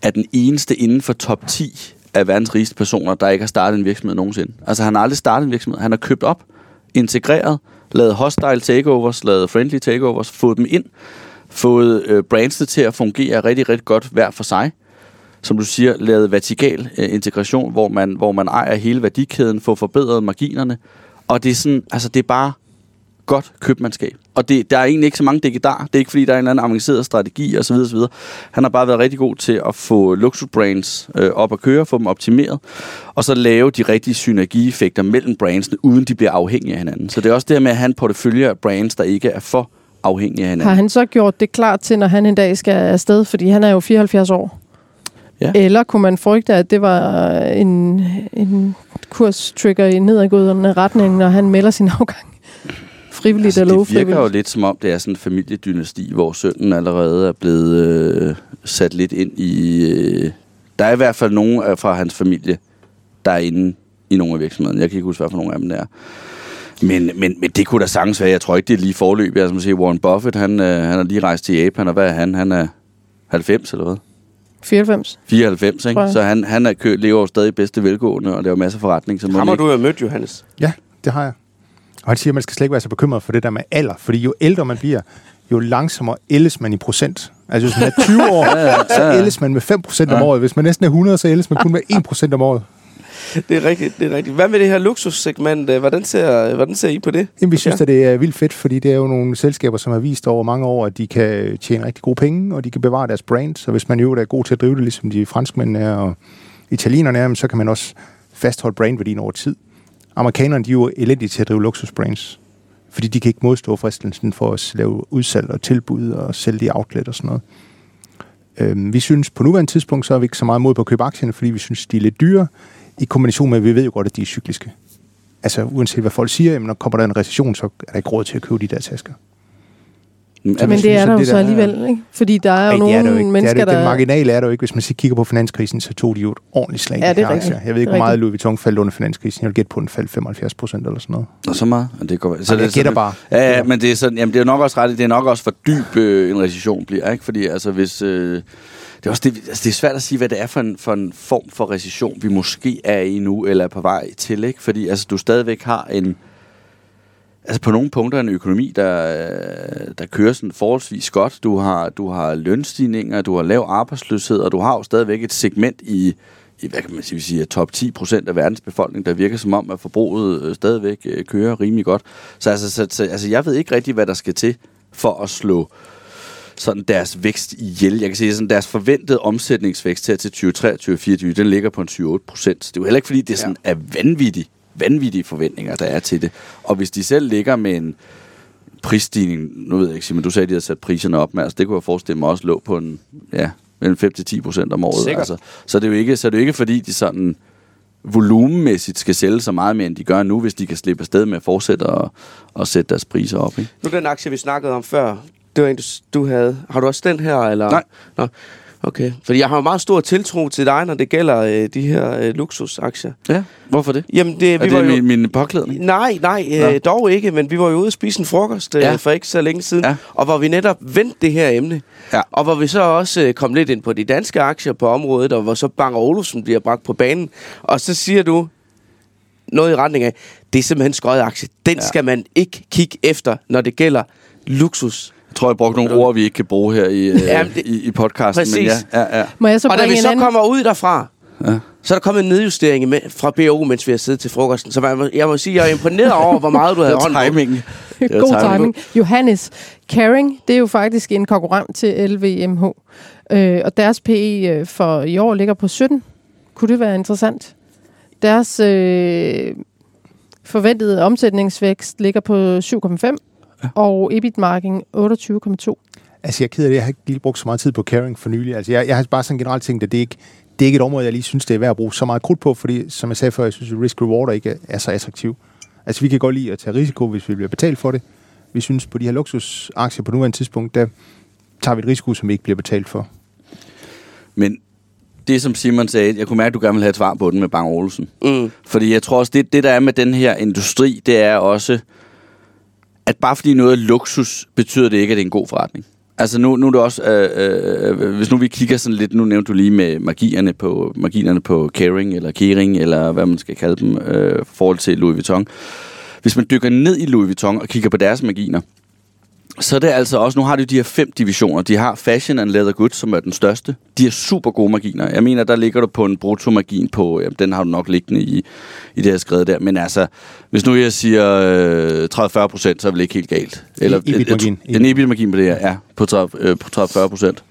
er den eneste inden for top 10 af verdens rigeste personer, der ikke har startet en virksomhed nogensinde. Altså, han har aldrig startet en virksomhed. Han har købt op, integreret, lavet hostile takeovers, lavet friendly takeovers, fået dem ind, fået øh, brandsene til at fungere rigtig, rigtig godt hver for sig. Som du siger, lavet vertikal øh, integration, hvor man, hvor man ejer hele værdikæden, får forbedret marginerne. Og det er sådan, altså det er bare godt købmandskab. Og det, der er egentlig ikke så mange dækkedar. Det er ikke, fordi der er en eller anden avanceret strategi osv. osv. Han har bare været rigtig god til at få luksusbrands øh, op at køre, få dem optimeret, og så lave de rigtige synergieffekter mellem brandsene, uden de bliver afhængige af hinanden. Så det er også det med at have en portefølje af brands, der ikke er for afhængige af hinanden. Har han så gjort det klart til, når han en dag skal afsted? Fordi han er jo 74 år. Ja. Eller kunne man frygte, at det var en, en kurstrigger i nedadgående retning, når han melder sin *laughs* afgang? Frivilligt Altså, eller det virker jo ufrivilligt? lidt som om, det er sådan en familiedynasti, hvor sønnen allerede er blevet øh, sat lidt ind i... Øh, der er i hvert fald nogen fra hans familie, der er inde i nogle af virksomhederne. Jeg kan ikke huske, hvad for nogle af dem der er. Men, men, men det kunne da sagtens være. Jeg tror ikke, det er lige forløb. Jeg som siger, Warren Buffett, han, øh, han har lige rejst til Japan, og hvad er han? Han er 90 eller hvad? 94. 94, Tror ikke? Så han, han er kø, lever jo stadig bedste velgående, og laver masser af forretning. Så Ham har ikke- du jo mødt, Johannes. Ja, det har jeg. Og han siger, at man skal slet ikke være så bekymret for det der med alder, fordi jo ældre man bliver, jo langsommere ældes man i procent. Altså hvis man er 20 år, så ældes man med 5 procent om året. Hvis man næsten er 100, så ældes man kun med 1 procent om året. Det er rigtigt, det er rigtigt. Hvad med det her luksussegment? øh, Hvordan ser, hvordan ser I på det? Jamen, vi synes, at det er vildt fedt, fordi det er jo nogle selskaber, som har vist over mange år, at de kan tjene rigtig gode penge, og de kan bevare deres brand. Så hvis man jo er god til at drive det, ligesom de franskmændene er og italienerne er, så kan man også fastholde brandværdien over tid. Amerikanerne de er jo elendige til at drive luksusbrands, fordi de kan ikke modstå fristelsen for at lave udsalg og tilbud og sælge i outlet og sådan noget. Øhm, vi synes på nuværende tidspunkt, så er vi ikke så meget mod på at købe aktierne, fordi vi synes, de er lidt dyre, i kombination med, at vi ved jo godt, at de er cykliske. Altså uanset hvad folk siger, jamen, når kommer der en recession, så er der ikke råd til at købe de der tasker. Ja, Men det er der jo så der- alligevel, ikke? Fordi der er jo Ej, det er nogle der jo ikke. mennesker, det er det. Den der... marginale er der jo ikke. Hvis man så kigger på finanskrisen, så tog de jo et ordentligt slag. Ja, det er rigtigt. Jeg ved ikke, hvor meget. Louis Vuitton faldt under finanskrisen. Jeg vil gætte på, at den faldt 75 procent eller sådan noget. Og så meget. Og det går, så Så jeg det er gætter bare. Ja, ja, men det er, sådan, jamen, det er nok også ret. Det er nok også for dyb øh, en recession bliver, ikke? Fordi altså, hvis... Øh, det er, også det, altså, det er svært at sige, hvad det er for en, for en form for recession, vi måske er i nu, eller er på vej til, ikke? Fordi altså, du stadigvæk har en... Altså på nogle punkter en økonomi, der, der kører sådan forholdsvis godt. Du har, du har lønstigninger, du har lav arbejdsløshed, og du har jo stadigvæk et segment i, i hvad kan man sige, sige top 10 procent af verdens befolkning, der virker som om, at forbruget øh, stadigvæk øh, kører rimelig godt. Så, altså, så, så altså, jeg ved ikke rigtig, hvad der skal til for at slå sådan deres vækst ihjel. Jeg kan sige, sådan deres forventede omsætningsvækst her til 2023-2024, den ligger på en 7-8 procent. Det er jo heller ikke, fordi det er sådan, er vanvittigt, vanvittige forventninger, der er til det. Og hvis de selv ligger med en prisstigning, nu ved jeg ikke, men du sagde, at de havde sat priserne op med, altså det kunne jeg forestille mig også lå på en, ja, mellem 5-10 procent om året. Sikkert. Altså, så, det er jo ikke, så det er jo ikke, fordi de sådan volumenmæssigt skal sælge så meget mere, end de gør nu, hvis de kan slippe afsted med at fortsætte at, at sætte deres priser op. Ikke? Nu den aktie, vi snakkede om før, det var en, du, du havde. Har du også den her? Eller? Nej. Nå. Okay, fordi jeg har jo meget stor tiltro til dig, når det gælder øh, de her øh, luksusaktier. Ja, hvorfor det? Jamen, det, Er vi var det jo... min, min påklædning? Nej, nej, Nå. øh, dog ikke, men vi var jo ude at spise en frokost øh, Ja. for ikke så længe siden, Ja. og hvor vi netop vendte det her emne. Ja. Og hvor vi så også øh, kom lidt ind på de danske aktier på området, og hvor så Bang Olufsen bliver bragt på banen. Og så siger du noget i retning af, det er simpelthen en skøjet aktie. Den ja. skal man ikke kigge efter, når det gælder luksus. Jeg tror, jeg brugte nogle ord, vi ikke kan bruge her i, øh, Jamen, det- i, i podcasten. Men Præcis. ja, ja, ja. Må jeg så og da vi så anden... kommer ud derfra, Ja. så er der kommet en nedjustering med, fra BO, mens vi har siddet til frokosten. Så man, må- jeg må sige, jeg er imponeret over, hvor meget du havde *laughs* hånd var *laughs* God timing. Johannes, Caring, det er jo faktisk en konkurrent til LVMH. Øh, og deres PE øh, for i år ligger på 17. Kunne det være interessant? Deres øh, forventede omsætningsvækst ligger på 7,5, ja. og EBIT-marken 28,2. Altså, jeg er ked af det. Jeg har ikke lige brugt så meget tid på caring for nylig. Altså, jeg, jeg har bare sådan generelt tænkt, at det ikke det er ikke et område, jeg lige synes, det er værd at bruge så meget krudt på, fordi, som jeg sagde før, jeg synes, at risk-reward ikke er, er så attraktiv. Altså, vi kan godt lide at tage risiko, hvis vi bliver betalt for det. Vi synes, på de her luksusaktier på nuværende tidspunkt, der tager vi et risiko, som vi ikke bliver betalt for. Men det, som Simon sagde, jeg kunne mærke, at du gerne vil have et svar på den med Bang Olsen. Mm. Fordi jeg tror også, det, det der er med den her industri, det er også, at bare fordi noget er luksus, betyder det ikke, at det er en god forretning. Altså nu, nu er det også, øh, øh, øh hvis nu vi kigger sådan lidt, nu nævnte du lige med magierne på, magierne på Caring, eller Kering, eller hvad man skal kalde dem, øh, forhold til Louis Vuitton. Hvis man dykker ned i Louis Vuitton og kigger på deres marginer, så er det altså også, nu har de de her fem divisioner. De har Fashion and Leather Goods, som er den største. De er super gode marginer. Jeg mener, der ligger du på en bruttomargin på, jamen, den har du nok liggende i, i det her skrevet der. Men altså, hvis nu jeg siger øh, 30-40 procent, så er det ikke helt galt. Eller, EBIT-margin. En EBIT-margin på det her, ja, på 30, øh, på 30-40 procent.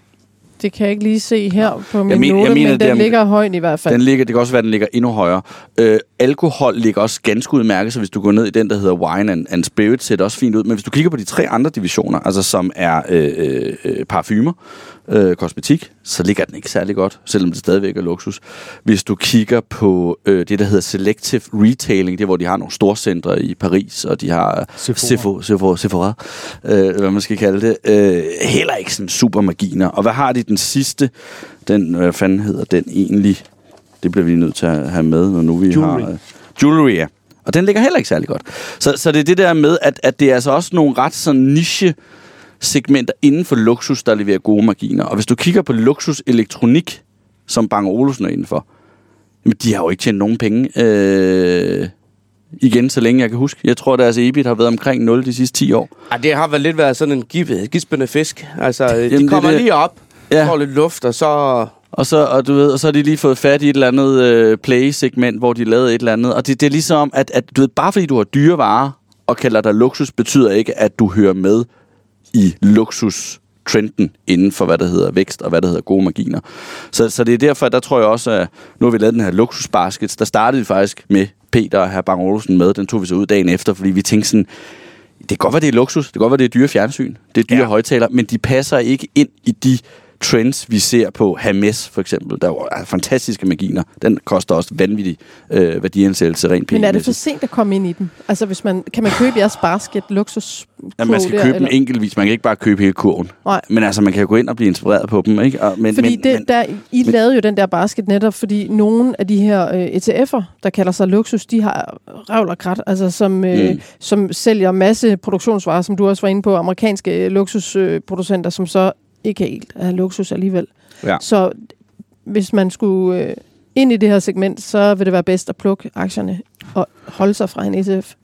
Det kan jeg ikke lige se her på min Jeg men- jeg note, mener, men den er- ligger højt i hvert fald. Den ligger, det kan også være, at den ligger endnu højere. Øh, alkohol ligger også ganske udmærket, så hvis du går ned i den, der hedder Wine and, and Spirit, ser det også fint ud. Men hvis du kigger på de tre andre divisioner, altså som er øh, øh, øh, parfumer, øh, kosmetik, så ligger den ikke særlig godt, selvom det stadigvæk er luksus. Hvis du kigger på øh, det, der hedder Selective Retailing, det er, hvor de har nogle storcentre i Paris, og de har Sephora. Sephora, Sephora, Sephora øh, hvad man skal kalde det, øh, heller ikke sådan super marginer. Og hvad har de den sidste? Den, hvad fanden hedder den egentlig? Det bliver vi nødt til at have med, når nu vi Jewelry. har... Øh, jewelry, ja. Og den ligger heller ikke særlig godt. Så, så det er det der med, at, at det er altså også nogle ret sådan niche segmenter inden for luksus, der leverer gode marginer. Og hvis du kigger på luksus elektronik, som Bang Olufsen er indenfor, jamen de har jo ikke tjent nogen penge øh, igen, så længe jeg kan huske. Jeg tror, deres EBIT har været omkring 0 de sidste 10 år. Ej, det har vel lidt været sådan en gispende fisk. Altså, Jamen, de det er kommer det. lige op, Ja. får lidt luft, og så... Og så, og du ved, og så har de lige fået fat i et eller andet øh, play-segment, hvor de lavede et eller andet. Og det, det er ligesom, at, at du ved, bare fordi du har dyre varer og kalder dig luksus, betyder ikke, at du hører med i luksus-trenden inden for, hvad der hedder vækst og hvad der hedder gode marginer. Så, så det er derfor, der tror jeg også, at nu har vi lavet den her luksusbaskets. Der startede vi faktisk med Peter og herr Bang Olsen med. Den tog vi så ud dagen efter, fordi vi tænkte sådan, det kan godt være, det er luksus. Det kan godt være, det er dyre fjernsyn. Det er dyre. Ja. højtaler, men de passer ikke ind i de trends, vi ser på Hermes for eksempel. Der er fantastiske maginer. Den koster også vanvittig øh, værdiansættelse rent Men er det for sent at komme ind i den? Altså, hvis man, kan man købe jeres basket luksus Ja, man skal købe dem enkeltvis. Man kan ikke bare købe hele kurven. Nej. Men altså, man kan jo gå ind og blive inspireret på dem. Ikke? Og, men, Fordi men, det, men, der, I men- lavede jo den der basket netop, fordi nogle af de her øh, ETF'er, der kalder sig luksus, de har røvl og krat, altså som, øh, Mm. som sælger masse produktionsvarer, som du også var inde på, amerikanske øh, luksusproducenter, som så ikke helt er luksus alligevel. Ja. Så hvis man skulle øh, ind i det her segment, så vil det være bedst at plukke aktierne og holde sig fra en ETF.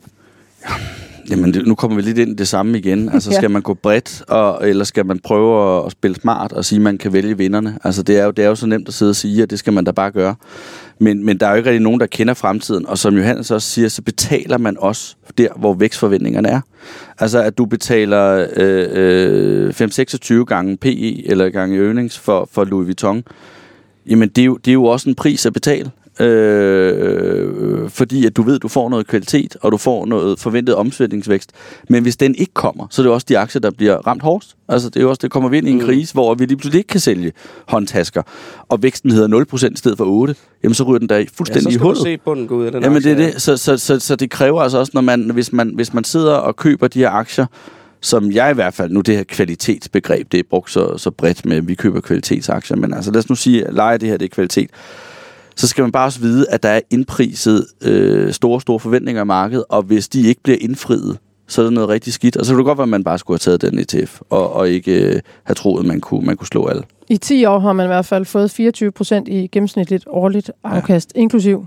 Jamen, det, nu kommer vi lidt ind i det samme igen. Altså, Ja. skal man gå bredt, og, eller skal man prøve at, at spille smart og sige, at man kan vælge vinderne? Altså, det er, jo, det er jo så nemt at sidde og sige, at det skal man da bare gøre. Men, men der er jo ikke rigtig nogen, der kender fremtiden. Og som Johannes også siger, så betaler man også der, hvor vækstforventningerne er. Altså, at du betaler øh, øh, 5-26 gange PE eller gange earnings for, for Louis Vuitton. Jamen, det er, jo, det er jo også en pris at betale. Øh, fordi at du ved, at du får noget kvalitet, og du får noget forventet omsætningsvækst. Men hvis den ikke kommer, så er det også de aktier, der bliver ramt hårdest. Altså, det er også, det kommer vi ind i en Mm. krise, hvor vi lige pludselig ikke kan sælge håndtasker, og væksten hedder 0% i stedet for 8, jamen så ryger den der Ja, så fuldstændig i skal du se bunden gå ud af den Jamen det er aktie. det. Så, så, så, så det kræver altså også, når man, hvis, man, hvis man sidder og køber de her aktier, som jeg i hvert fald, nu det her kvalitetsbegreb, det er brugt så, så bredt med, at vi køber kvalitetsaktier, men altså lad os nu sige, at lege det her, det er kvalitet. Så skal man bare også vide, at der er indpriset øh, store, store forventninger i markedet, og hvis de ikke bliver indfriet, så er det noget rigtig skidt. Og så kan det godt være, at man bare skulle have taget den ETF, og, og ikke øh, have troet, at man kunne, man kunne slå alle. I 10 år har man i hvert fald fået 24 procent i gennemsnitligt årligt afkast, ja. inklusiv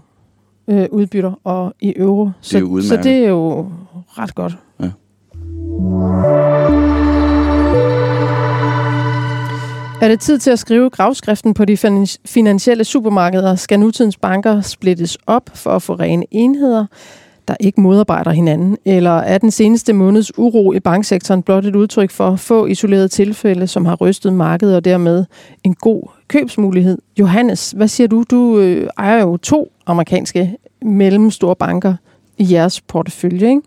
øh, udbytter og i euro. Så, er jo så det er jo ret godt. Ja. Er det tid til at skrive gravskriften på de finansielle supermarkeder? Skal nutidens banker splittes op for at få rene enheder, der ikke modarbejder hinanden? Eller er den seneste måneds uro i banksektoren blot et udtryk for få isolerede tilfælde, som har rystet markedet og dermed en god købsmulighed? Johannes, hvad siger du? Du øh, ejer jo to amerikanske mellemstore banker i jeres portefølje, ikke?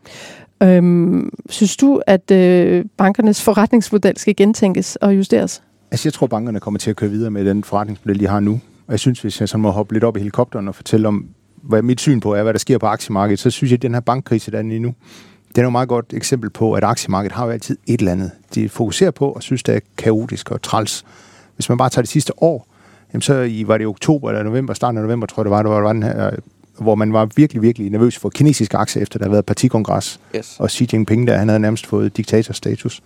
Øhm, synes du, at øh, bankernes forretningsmodel skal gentænkes og justeres? Altså, jeg tror, bankerne kommer til at køre videre med den forretningsmodel, de har nu. Og jeg synes, hvis jeg så må hoppe lidt op i helikopteren og fortælle om, hvad mit syn på er, hvad der sker på aktiemarkedet, så synes jeg, at den her bankkrise, der er lige nu, den er jo et meget godt eksempel på, at aktiemarkedet har jo altid et eller andet, de fokuserer på og synes, det er kaotisk og træls. Hvis man bare tager det sidste år, jamen så i, var det oktober eller november, starten af november, tror jeg det var, der var, den her, hvor man var virkelig, virkelig nervøs for kinesiske aktier, efter der havde været partikongres. Yes. Og Xi Jinping, der han havde nærmest fået diktatorstatus.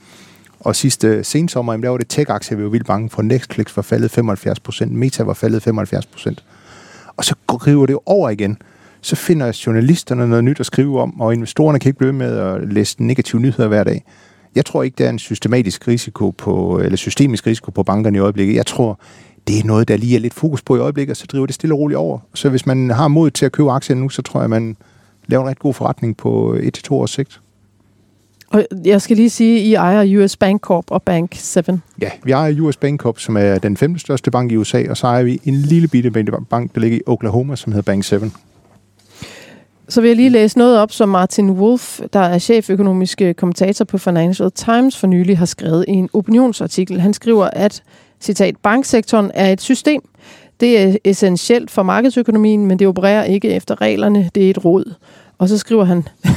Og sidste sensommer, jamen, der var det tech-aktier, vi var vildt bange for. Netflix var faldet 75%, Meta var faldet 75%. Og så griber det over igen. Så finder journalisterne noget nyt at skrive om, og investorerne kan ikke blive med at læse negative nyheder hver dag. Jeg tror ikke, der er en systematisk risiko på, eller systemisk risiko på bankerne i øjeblikket. Jeg tror, det er noget, der lige er lidt fokus på i øjeblikket, og så driver det stille og roligt over. Så hvis man har mod til at købe aktier nu, så tror jeg, man laver en ret god forretning på et til to års sigt. Og jeg skal lige sige, at I ejer US Bank Corp og Bank 7. Ja, vi ejer US Bank Corp, som er den femte største bank i USA, og så ejer vi en lille bitte bank, der ligger i Oklahoma, som hedder Bank 7. Så vil jeg lige læse noget op, som Martin Wolf, der er cheføkonomisk kommentator på Financial Times, for nylig har skrevet i en opinionsartikel. Han skriver, at citat, banksektoren er et system. Det er essentielt for markedsøkonomien, men det opererer ikke efter reglerne. Det er et råd. Og så skriver han, *laughs*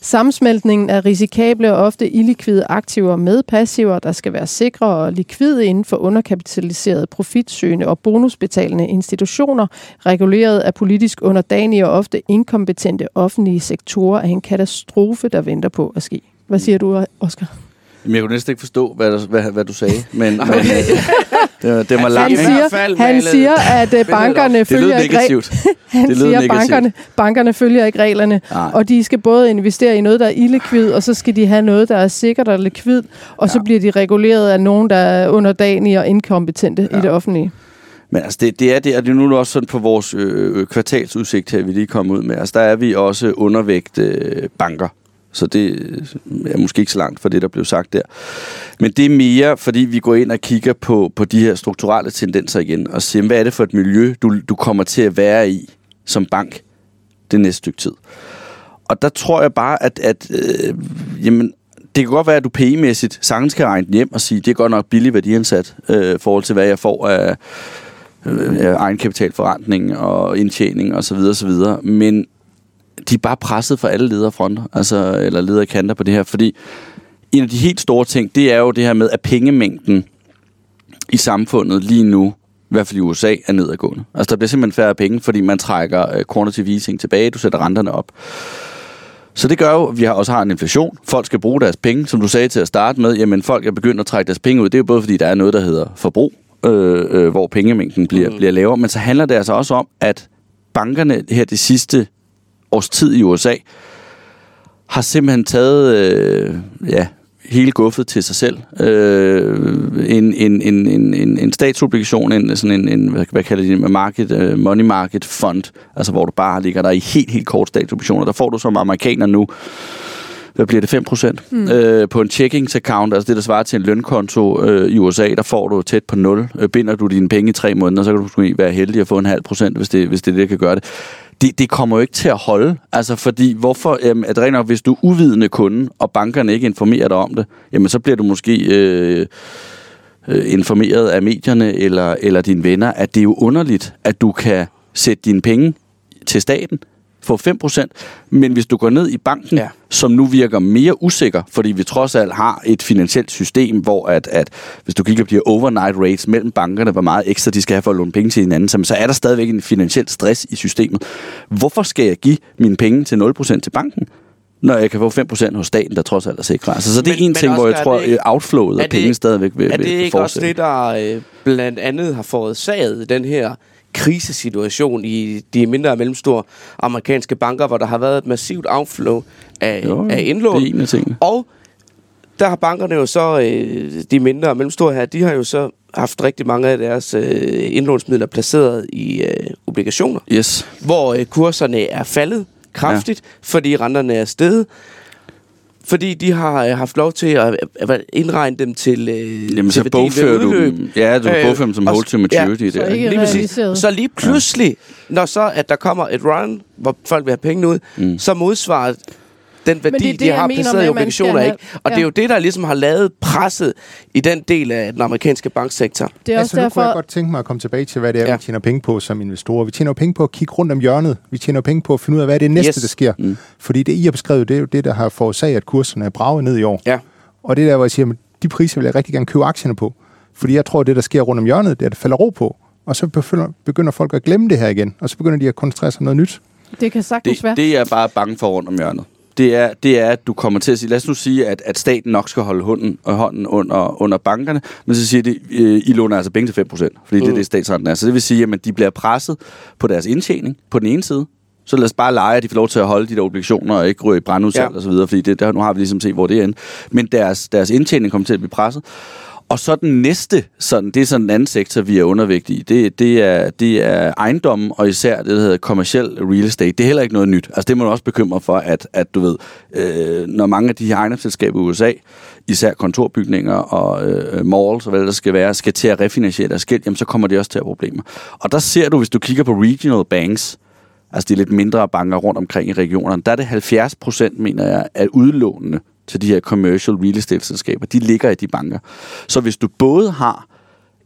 sammensmeltningen af risikable og ofte illikvide aktiver med passiver, der skal være sikre og likvide inden for underkapitaliserede, profitsøgende og bonusbetalende institutioner, reguleret af politisk underdanige og ofte inkompetente offentlige sektorer, er en katastrofe, der venter på at ske. Hvad siger du, Oscar? Jamen, jeg kunne næsten ikke forstå, hvad, der, hvad, hvad du sagde, men, *laughs* men det, var, det var langt. Han siger, han siger at uh, bankerne det følger ikke negativt. *laughs* han det siger, at bankerne, bankerne følger ikke reglerne, Nej. og de skal både investere i noget, der er illikvid, og så skal de have noget, der er sikkert og likvid, og ja. så bliver de reguleret af nogen, der er underdanige og inkompetente ja. i det offentlige. Men altså, det, det er det, og det er nu også sådan på vores øh, kvartalsudsigt her, vi lige kom ud med. Altså, der er vi også undervægt øh, banker. Så det øh, er måske ikke så langt fra det, der blev sagt der. Men det er mere, fordi vi går ind og kigger på, på de her strukturelle tendenser igen, og siger, hvad er det for et miljø, du, du kommer til at være i som bank det næste stykke tid. Og der tror jeg bare, at, at øh, jamen, det kan godt være, at du PE-mæssigt sagtens kan regne den hjem og sige, det er godt nok billig værdiansat øh, forhold til, hvad jeg får af, øh, egenkapitalforrentning og indtjening osv. Og så videre, så videre. Men de er bare presset for alle lederfronter, altså, eller lederkanter på det her, fordi en af de helt store ting, det er jo det her med, at pengemængden i samfundet lige nu, i hvert fald i USA, er nedadgående. Altså der bliver simpelthen færre penge, fordi man trækker uh, quantitative easing tilbage, du sætter renterne op. Så det gør jo, at vi har også har en inflation. Folk skal bruge deres penge, som du sagde til at starte med. Jamen, folk er begyndt at trække deres penge ud. Det er jo både, fordi der er noget, der hedder forbrug, øh, øh, hvor pengemængden bliver, mm. bliver lavere. Men så handler det altså også om, at bankerne her det sidste års tid i USA, har simpelthen taget øh, ja, hele guffet til sig selv. Øh, en, en, en, en, en, en statsobligation, en, sådan en, en hvad, hvad kalder de det, market, uh, money market fund, altså hvor du bare ligger der i helt, helt kort statsobligationer. Der får du som amerikaner nu hvad bliver det, 5% mm. øh, på en checkings account, altså det, der svarer til en lønkonto øh, i USA, der får du tæt på 0. Øh, binder du dine penge i tre måneder, så kan du måske være heldig at få en halv procent, hvis det, hvis det det, der kan gøre det det. Det kommer jo ikke til at holde, altså fordi, hvorfor, øh, at rent nok, hvis du er uvidende kunde, og bankerne ikke informerer dig om det, jamen så bliver du måske... Øh, øh, informeret af medierne eller, eller dine venner, at det er jo underligt, at du kan sætte dine penge til staten, få 5%, men hvis du går ned i banken, ja. som nu virker mere usikker, fordi vi trods alt har et finansielt system, hvor at, at hvis du kigger på de her overnight rates mellem bankerne, hvor meget ekstra de skal have for at låne penge til hinanden, så er der stadigvæk en finansiel stress i systemet. Hvorfor skal jeg give mine penge til 0% til banken? når jeg kan få 5% hos staten, der trods alt er sikre. Altså, så det er men, en ting, hvor jeg tror, at outflowet af penge stadigvæk vil Er det ikke også det, der øh, blandt andet har forårsaget den her krisesituation i de mindre og mellemstore amerikanske banker, hvor der har været et massivt outflow af, Jo, af indlån. Det er en af tingene. Og der har bankerne jo så, øh, de mindre og mellemstore her, de har jo så haft rigtig mange af deres øh, indlånsmidler placeret i øh, obligationer, Yes. hvor øh, kurserne er faldet kraftigt, ja. fordi renterne er steget. Fordi de har øh, haft lov til at, at indregne dem til, øh, Jamen, til så bogfører du dem. Ja, du Øh, bogfører dem som hold to maturity. ja, der. så Lige præcis. Så lige pludselig, når så at der kommer et run, hvor folk vil have penge ud, mm. så modsvarer den værdi, det er det, de har mener placeret i at man obligationer ikke. Og det er ja. jo det, der ligesom har lavet presset i den del af den amerikanske banksektor. Det er altså, også nu kunne jeg derfor... godt tænke mig at komme tilbage til, hvad det er, Ja. ja. vi tjener penge på som investorer. Vi tjener penge på at kigge rundt om hjørnet. Vi tjener penge på at finde ud af, hvad er det næste, Yes. der sker. Mm. Fordi det, I har beskrevet, det er jo det, der har forårsaget, at kurserne er braget ned i år. Ja. Og det er der, hvor jeg siger, at de priser vil jeg rigtig gerne købe aktierne på. Fordi jeg tror, at det, der sker rundt om hjørnet, det er, at der falder ro på. og så begynder, begynder folk at glemme det her igen, og så begynder de at koncentrere sig om noget nyt. Det kan sagtens Det, være. det er jeg bare bange for rundt om hjørnet. Det er, det er, at du kommer til at sige, lad os nu sige, at, at staten nok skal holde hånden, hånden under, under bankerne, men så siger de, øh, I låner altså penge til 5%, fordi mm. det er det, statsrenten er. Så det vil sige, at de bliver presset på deres indtjening på den ene side, så lad os bare lege, at de får lov til at holde de der obligationer og ikke ryge i brandudsalg Ja. og så videre, fordi det, der, nu har vi ligesom set, hvor det er. Men deres, deres indtjening kommer til at blive presset. Og så den næste, sådan, det er sådan en anden sektor, vi er undervægtige i. Det, det, er, det er ejendommen, og især det, der hedder kommersiel real estate. Det er heller ikke noget nyt. Altså det må man også bekymre for, at, at du ved, øh, når mange af de her ejendomsselskaber i USA, især kontorbygninger og øh, malls og hvad der skal være, skal til at refinansiere deres gæld, jamen så kommer det også til at have problemer. Og der ser du, hvis du kigger på regional banks, altså de lidt mindre banker rundt omkring i regionerne, der er det 70 procent, mener jeg, af udlånene til de her commercial real estate selskaber, de ligger i de banker. Så hvis du både har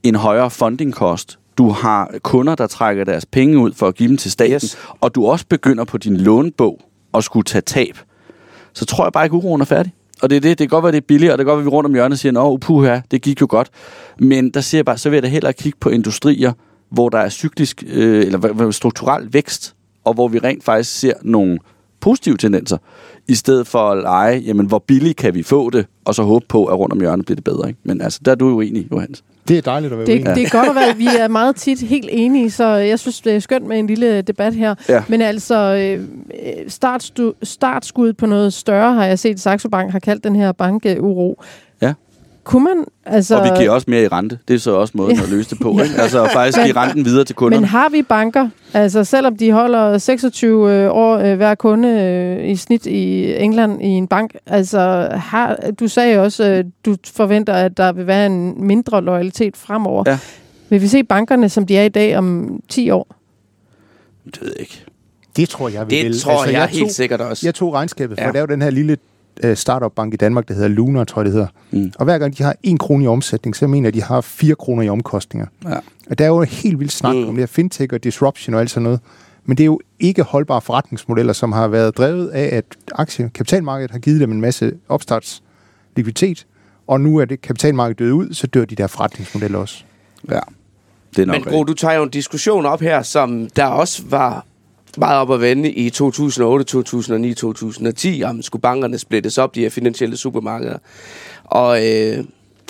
en højere funding cost, du har kunder, der trækker deres penge ud for at give dem til staten, Yes. og du også begynder på din lånebog at skulle tage tab, så tror jeg bare ikke, uroen er færdig. Og det er det, det kan godt være, det er billigt, og det kan godt være, at vi rundt om hjørnet siger, nå, puha, det gik jo godt. Men der siger jeg bare, så vil jeg da hellere kigge på industrier, hvor der er cyklisk, øh, eller strukturel vækst, og hvor vi rent faktisk ser nogle positive tendenser, i stedet for at lege, jamen, hvor billigt kan vi få det, og så håbe på, at rundt om hjørnet bliver det bedre. Ikke? Men altså, der er du jo uenig, Johannes. Det er dejligt at være Det, uenig. det er godt at være, vi er meget tit helt enige, så jeg synes, det er skønt med en lille debat her. Ja. Men altså, øh, startstu, startskud på noget større, har jeg set, Saxo Bank har kaldt den her bankuro. Ja. Kunne man, altså... Og vi giver også mere i rente. Det er så også måden at løse det på. *laughs* Ikke? Altså faktisk give renten videre til kunderne. Men har vi banker, altså selvom de holder 26 øh, år øh, hver kunde øh, i snit i England i en bank, altså har, du sagde også, øh, du forventer, at der vil være en mindre loyalitet fremover. Ja. Vil vi se bankerne, som de er i dag om 10 år? Det ved jeg ikke. Det tror jeg, vi Det vil. tror altså, jeg, jeg tog, helt sikkert også. Jeg tog regnskabet, for Ja. ja. der er jo den her lille uh, startup-bank i Danmark, der hedder Luna, tror jeg det hedder. Mm. Og hver gang de har en krone i omsætning, så mener jeg, de har 4 kroner i omkostninger. Ja. Og der er jo helt vildt snak Mm. mm. om det her fintech og disruption og alt sådan noget. Men det er jo ikke holdbare forretningsmodeller, som har været drevet af, at aktiekapitalmarkedet har givet dem en masse opstartslikviditet, og nu er det kapitalmarkedet døde ud, så dør de der forretningsmodeller også. Ja. Det er nok Men Gro, du tager jo en diskussion op her, som der også var meget op at vende i 2008, 2009, 2010, om skulle bankerne splittes op, de her finansielle supermarkeder. Og øh,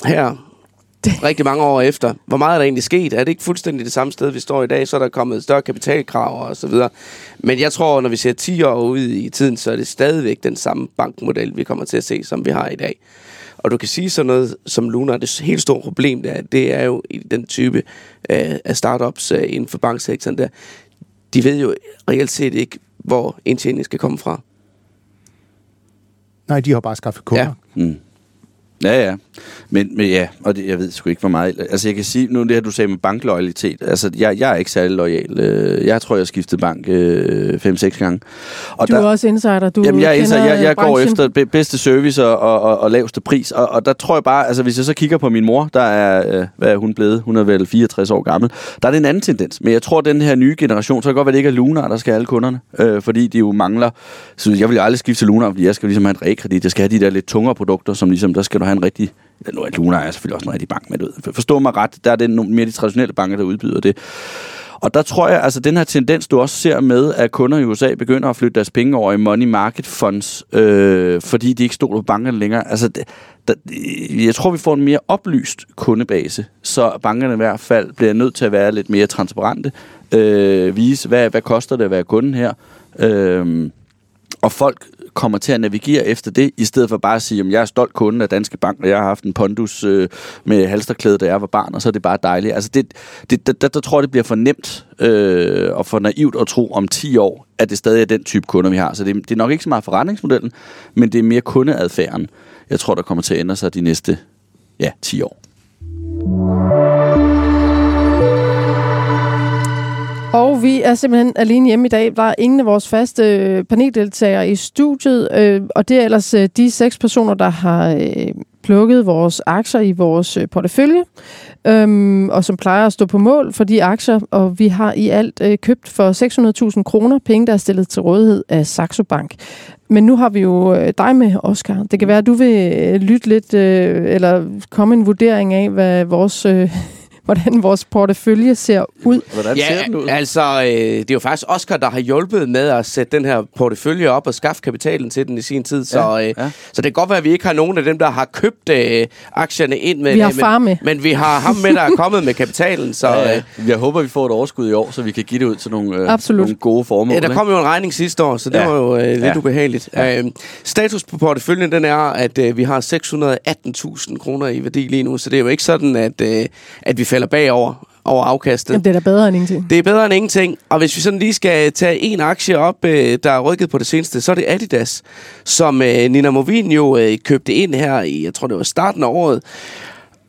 her, rigtig mange år efter, hvor meget er der egentlig sket? Er det ikke fuldstændig det samme sted, vi står i dag? Så er der kommet større kapitalkrav og så videre. Men jeg tror, når vi ser 10 år ud i tiden, så er det stadigvæk den samme bankmodel, vi kommer til at se, som vi har i dag. Og du kan sige sådan noget som Luna, det helt store problem der, det er jo i den type øh, af startups øh, inden for banksektoren der, de ved jo reelt set ikke, hvor indtjeningen skal komme fra. Nej, de har bare skaffet kunder. Ja. Mm. Ja, ja. Men, men ja, og det, jeg ved sgu ikke, hvor meget... Altså, jeg kan sige, nu det her, du sagde med bankloyalitet. Altså, jeg, jeg er ikke særlig lojal. Øh, Jeg tror, jeg har skiftet bank 5-6 gange. Og Du er også insider, du Jamen, jeg, er indsat, jeg, jeg går efter be- bedste service og, og, og, og laveste pris, og, og der tror jeg bare, altså hvis jeg så kigger på min mor, der er, øh, hvad er hun blevet? Hun er vel 64 år gammel. Der er det en anden tendens, men jeg tror, at den her nye generation, så kan godt være, det ikke er Luna, der skal alle kunderne, øh, fordi de jo mangler, så jeg vil jo aldrig skifte til Luna, fordi jeg skal ligesom have en realkredit, jeg skal have de der lidt tungere produkter, som ligesom, der skal du have en rigtig, ja, nu er Luna er selvfølgelig også en rigtig bank med, du ved. Forstå mig ret, der er det mere de traditionelle banker, der udbyder det. Og der tror jeg, altså den her tendens, du også ser med, at kunder i USA begynder at flytte deres penge over i money market funds, øh, fordi de ikke stoler på bankerne længere. Altså, det, der, jeg tror, vi får en mere oplyst kundebase, så bankerne i hvert fald bliver nødt til at være lidt mere transparente, øh, vise, hvad, hvad koster det at være kunden her, øh, og folk kommer til at navigere efter det, i stedet for bare at sige, at jeg er stolt kunde af Danske Bank, og jeg har haft en pondus øh, med halsterklæde, da jeg var barn, og så er det bare dejligt. Altså det, det, der, der, der tror jeg, det bliver for nemt øh, og for naivt at tro om 10 år, at det stadig er den type kunder, vi har. Så det, det er nok ikke så meget forretningsmodellen, men det er mere kundeadfærden, jeg tror, der kommer til at ændre sig de næste ja, 10 år. Vi er simpelthen alene hjemme i dag. Der er ingen af vores faste øh, paneldeltagere i studiet, øh, og det er ellers øh, de seks personer, der har øh, plukket vores aktier i vores øh, portefølje, øhm, og som plejer at stå på mål for de aktier, og vi har i alt øh, købt for 600.000 kroner penge, der er stillet til rådighed af Saxo Bank. Men nu har vi jo øh, dig med, Oscar. Det kan være, at du vil øh, lytte lidt, øh, eller komme en vurdering af, hvad vores... Øh, hvordan vores portefølje ser ud. Hvordan ser den ud? altså, øh, det er jo faktisk Oscar, der har hjulpet med at sætte den her portefølje op og skaffe kapitalen til den i sin tid. Så, Ja, øh, ja. så det kan godt være, at vi ikke har nogen af dem, der har købt øh, aktierne ind med Vi har men, far med. Men vi har ham med, der er kommet med kapitalen. Så *laughs* Ja, øh, ja. Jeg håber, vi får et overskud i år, så vi kan give det ud til nogle, øh, Absolut. nogle gode formål. Ja, der kom jo en regning sidste år, så det Ja. var jo øh, lidt Ja. ubehageligt. Ja. status på porteføljen, den er, at øh, vi har 618.000 kroner i værdi lige nu, så det er jo ikke sådan, at, øh, at vi falder bagover over afkastet. Jamen, det er da bedre end ingenting. Det er bedre end ingenting. Og hvis vi sådan lige skal tage en aktie op, øh, der er rykket på det seneste, så er det Adidas, som øh, Nina Movin jo øh, købte ind her i, jeg tror det var starten af året.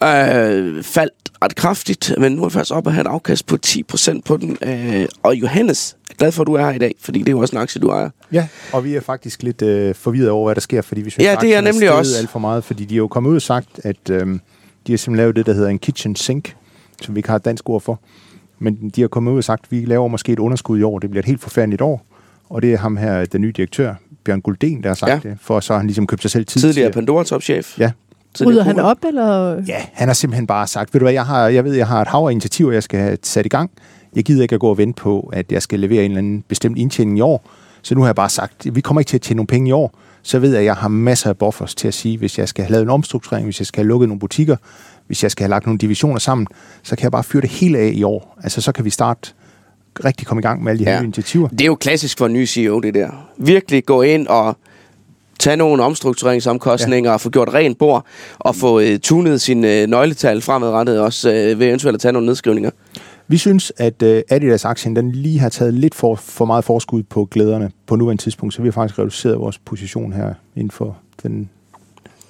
Øh, faldt ret kraftigt, men nu er jeg faktisk op at have et afkast på 10% på den. Øh, og Johannes, jeg er glad for, at du er her i dag, fordi det er jo også en aktie, du ejer. Ja, og vi er faktisk lidt øh, forvirret over, hvad der sker, fordi vi synes, Ja, det er nemlig steget også. alt for meget, fordi de er jo kommet ud og sagt, at øh, de har simpelthen lavet det, der hedder en kitchen sink, som vi ikke har et dansk ord for. Men de har kommet ud og sagt, at vi laver måske et underskud i år. Det bliver et helt forfærdeligt år. Og det er ham her, den nye direktør, Bjørn Gulden, der har sagt Ja. det, for så har han ligesom købt sig selv tid Tidligere til. Pandora-topchef. Ja, Rydder han op, eller? Ja, han har simpelthen bare sagt, ved du hvad, jeg, har, jeg ved, jeg har et hav af initiativer, jeg skal have sat i gang. Jeg gider ikke at gå og vente på, at jeg skal levere en eller anden bestemt indtjening i år. Så nu har jeg bare sagt, vi kommer ikke til at tjene nogle penge i år. Så ved jeg, at jeg har masser af buffers til at sige, hvis jeg skal have lavet en omstrukturering, hvis jeg skal have lukket nogle butikker, hvis jeg skal have lagt nogle divisioner sammen, så kan jeg bare fyre det hele af i år. Altså, så kan vi starte rigtig komme i gang med alle de her Ja. nye initiativer. Det er jo klassisk for en ny CEO, det der. Virkelig gå ind og tage nogle omstruktureringsomkostninger ja. og få gjort rent bord og få øh, tunet sine øh, nøgletal fremadrettet også øh, ved eventuelt at tage nogle nedskrivninger. Vi synes, at uh, Adidas-aktien den lige har taget lidt for, for meget forskud på glæderne på nuværende tidspunkt, så vi har faktisk reduceret vores position her inden for, den,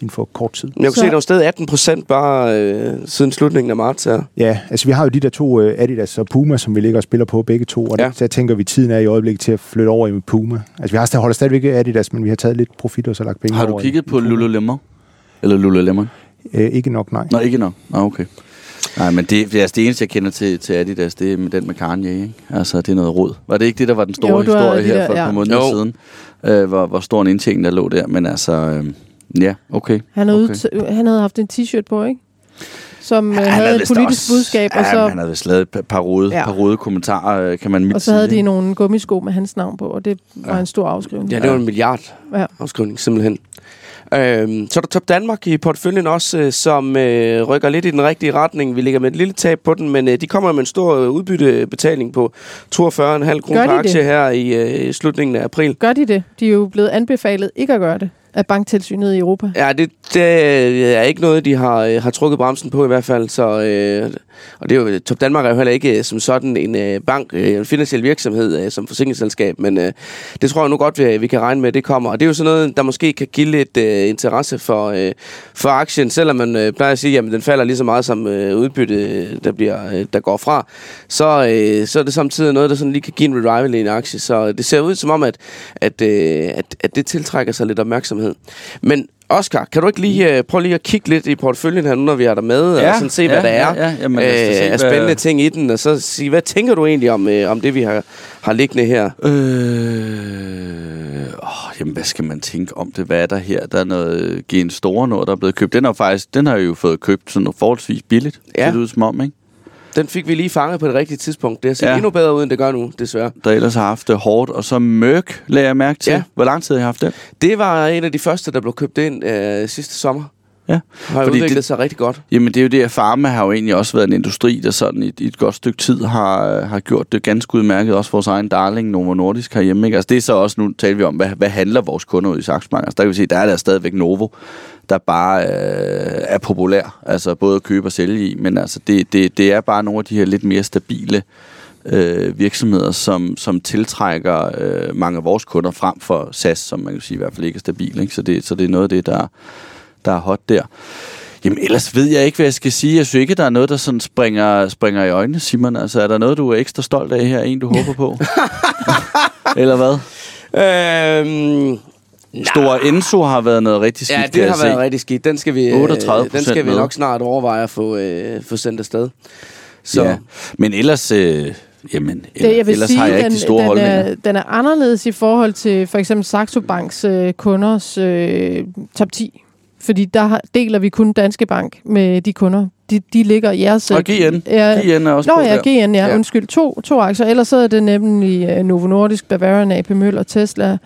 inden for kort tid. Jeg kunne Så- se, at der var stadig 18 procent bare øh, siden slutningen af marts her. Ja, altså vi har jo de der to uh, Adidas og Puma, som vi ligger og spiller på begge to, og Ja. ja. der, der tænker vi, tiden er i øjeblikket til at flytte over i Puma. Altså vi har stadig, holder stadigvæk Adidas, men vi har taget lidt profit og så lagt penge Har du kigget i på. Lululemon? Eller Lululemon? Uh, ikke nok, nej. Nå, ikke nok. Nå, okay. Nej, men det, det, er det eneste, jeg kender til, til Adidas, det er med den med Kanye, ikke? Altså, det er noget rod. Var det ikke det, der var den store Jo, historie her der, for et par ja. måneder Jo. siden? Øh, hvor, hvor stor en indtjening, der lå der. Men altså, øh, ja, okay. Han havde, okay. okay. han havde haft en t-shirt på, ikke? Som ja, Han havde et politisk også- budskab, og ja, så, men han havde vist lavet et par- rode, Ja. par rode kommentarer, øh, kan man mildt og så havde sige, de nogle gummisko med hans navn på, og det var Ja. en stor afskrivning. Ja, det var en milliard Ja. afskrivning simpelthen. Øhm, så er der Top Danmark i porteføljen også, øh, som øh, rykker lidt i den rigtige retning. Vi ligger med et lille tab på den, men øh, de kommer med en stor øh, udbyttebetaling på 42,5 kroner Gør per de aktie det? her i øh, slutningen af april. Gør de det? De er jo blevet anbefalet ikke at gøre det af banktilsynet i Europa. Ja, det, det er ikke noget, de har, øh, har trukket bremsen på i hvert fald. Så, øh, og det er jo, Top Danmark er jo heller ikke øh, som sådan en øh, bank, øh, en finansiel virksomhed øh, som forsikringsselskab, men øh, det tror jeg nu godt, vi, vi kan regne med, at det kommer. Og det er jo sådan noget, der måske kan give lidt øh, interesse for, øh, for aktien, selvom man øh, plejer at sige, at den falder lige så meget som øh, udbytte, der, bliver, øh, der går fra. Så, øh, så er det samtidig noget, der sådan lige kan give en revival i en aktie. Så øh, det ser ud som om, at, at, øh, at, at det tiltrækker sig lidt opmærksomhed. Men Oscar, kan du ikke lige øh, prøve lige at kigge lidt i porteføljen her, nu når vi er der med, ja, og sådan se, hvad ja, der er Ja, ja, jamen, da se, øh, af hvad- spændende ting i den, og så sige, hvad tænker du egentlig om, øh, om det, vi har, har liggende her? Øh, åh, jamen, hvad skal man tænke om det? Hvad er der her? Der er noget Gen Store noget, der er blevet købt. Den har faktisk, den har jo fået købt sådan forholdsvis billigt. Ja. Det ud som om, ikke? Den fik vi lige fanget på det rigtige tidspunkt. Det har set ja. Endnu bedre ud, end det gør nu, desværre. Der ellers har haft det hårdt. Og så Mørk, lagde jeg mærke til. Ja. Ja. Hvor lang tid har I haft den? Det var en af de første, der blev købt ind øh, sidste sommer. Ja. Har Fordi udviklet det- sig rigtig godt. Jamen det er jo det, at Pharma har jo egentlig også været en industri, der sådan i, i et godt stykke tid har, har gjort det ganske udmærket. Også vores egen darling, Novo Nordisk herhjemme. Ikke? Altså det er så også, nu taler vi om, hvad, hvad handler vores kunder ud i saksmarkedet? Altså der kan vi se, der er der stadigvæk Novo, der bare øh, er populær. Altså både at købe og sælge i. Men altså det, det, det er bare nogle af de her lidt mere stabile øh, virksomheder, som, som tiltrækker øh, mange af vores kunder frem for SAS, som man kan sige i hvert fald ikke er stabil. Ikke? Så, det, så det er noget af det, der, der er hot der. Jamen ellers ved jeg ikke, hvad jeg skal sige. Jeg synes ikke, der er noget, der sådan springer, springer i øjnene, Simon. Altså er der noget, du er ekstra stolt af her? En, du håber på? *laughs* Eller hvad? Øhm, Store Enso har været noget rigtig skidt, ja, det har se. været rigtig skidt. Den skal vi, øh, 38% den skal vi nok snart overveje at få, øh, få sendt afsted. Så Så. Ja. Men ellers, øh, jamen, Det, jeg vil ellers sige, har jeg ikke den, de store den, holdninger. er, den er anderledes i forhold til for eksempel Saxo Banks øh, kunders øh, top 10. Fordi der deler vi kun Danske Bank med de kunder. de, de ligger i jeres... Og GN. Ja, GN er også Nå på ja, der. GN, ja, Ja. undskyld. To, to aktier. Ellers så er det nemlig uh, Novo Nordisk, Bavarian, AP Møller, Tesla,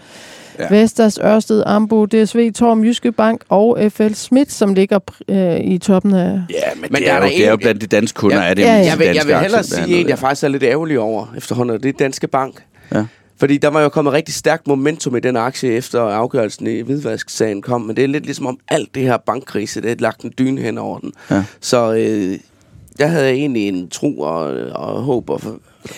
Ja. Vestas, Ørsted, Ambo, DSV, Torm, Jyske Bank og FL Schmidt, som ligger uh, i toppen af... Ja, men, Men det, der er er jo, det er jo blandt de danske kunder, Ja, er det ja, ja. mest Jeg vil, jeg vil hellere sige en, jeg faktisk er lidt ærgerlig over efterhånden, det er Danske Bank. Ja. Fordi der var jo kommet rigtig stærkt momentum i den aktie, efter afgørelsen i hvidvasksagen kom. Men det er lidt ligesom om alt det her bankkrise, det er lagt en dyne hen over den. Ja. Så øh, jeg havde egentlig en tro og, og håb og,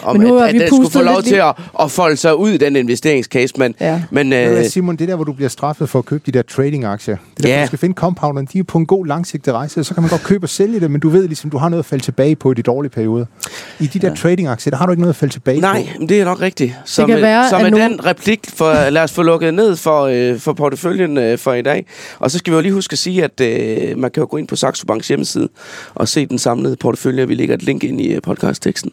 om, Men nu at, at vi den skulle få lov til at, at folde sig ud i den investeringscase. Men, Ja. men Øh, Simon, det der, hvor du bliver straffet for at købe de der trading-aktier. Det der, Ja. ja. du skal finde compounderne, de er på en god langsigtet rejse, så kan man godt købe og sælge det, men du ved ligesom, du har noget at falde tilbage på i de dårlige perioder. I de der trading-aktier, der har du ikke noget at falde tilbage Nej, på. men det er nok rigtigt. Så kan med, være, så at med nogen- den replik, for, lad os få lukket ned for, øh, for porteføljen øh, for i dag. Og så skal vi jo lige huske at sige, at øh, man kan jo gå ind på Saxo Banks hjemmeside og se den samlede portefølje. Vi lægger et link ind i øh, podcastteksten.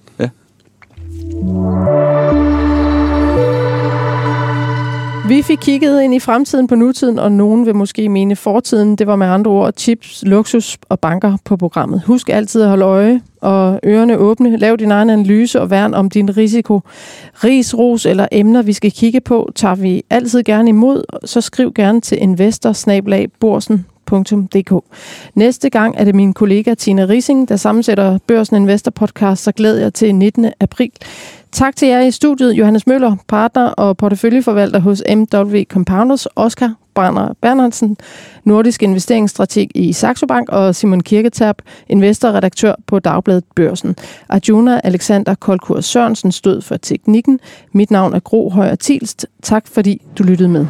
Vi fik kigget ind i fremtiden på nutiden, og nogen vil måske mene fortiden. Det var med andre ord chips, luksus og banker på programmet. Husk altid at holde øje og ørerne åbne. Lav din egen analyse og værn om din risiko. Ris, ros eller emner, vi skal kigge på, tager vi altid gerne imod. Så skriv gerne til investor Næste gang er det min kollega Tina Rising, der sammensætter Børsen Investor Podcast, så glæder jeg til 19. april. Tak til jer i studiet, Johannes Møller, partner og porteføljeforvalter hos MW Compounders, Oscar Brander Bernhardsen, nordisk investeringsstrateg i Saxo Bank, og Simon Kirketab, investorredaktør på Dagbladet Børsen. Arjuna Alexander Kolkur Sørensen stod for teknikken. Mit navn er Gro Højer Tilst. Tak fordi du lyttede med.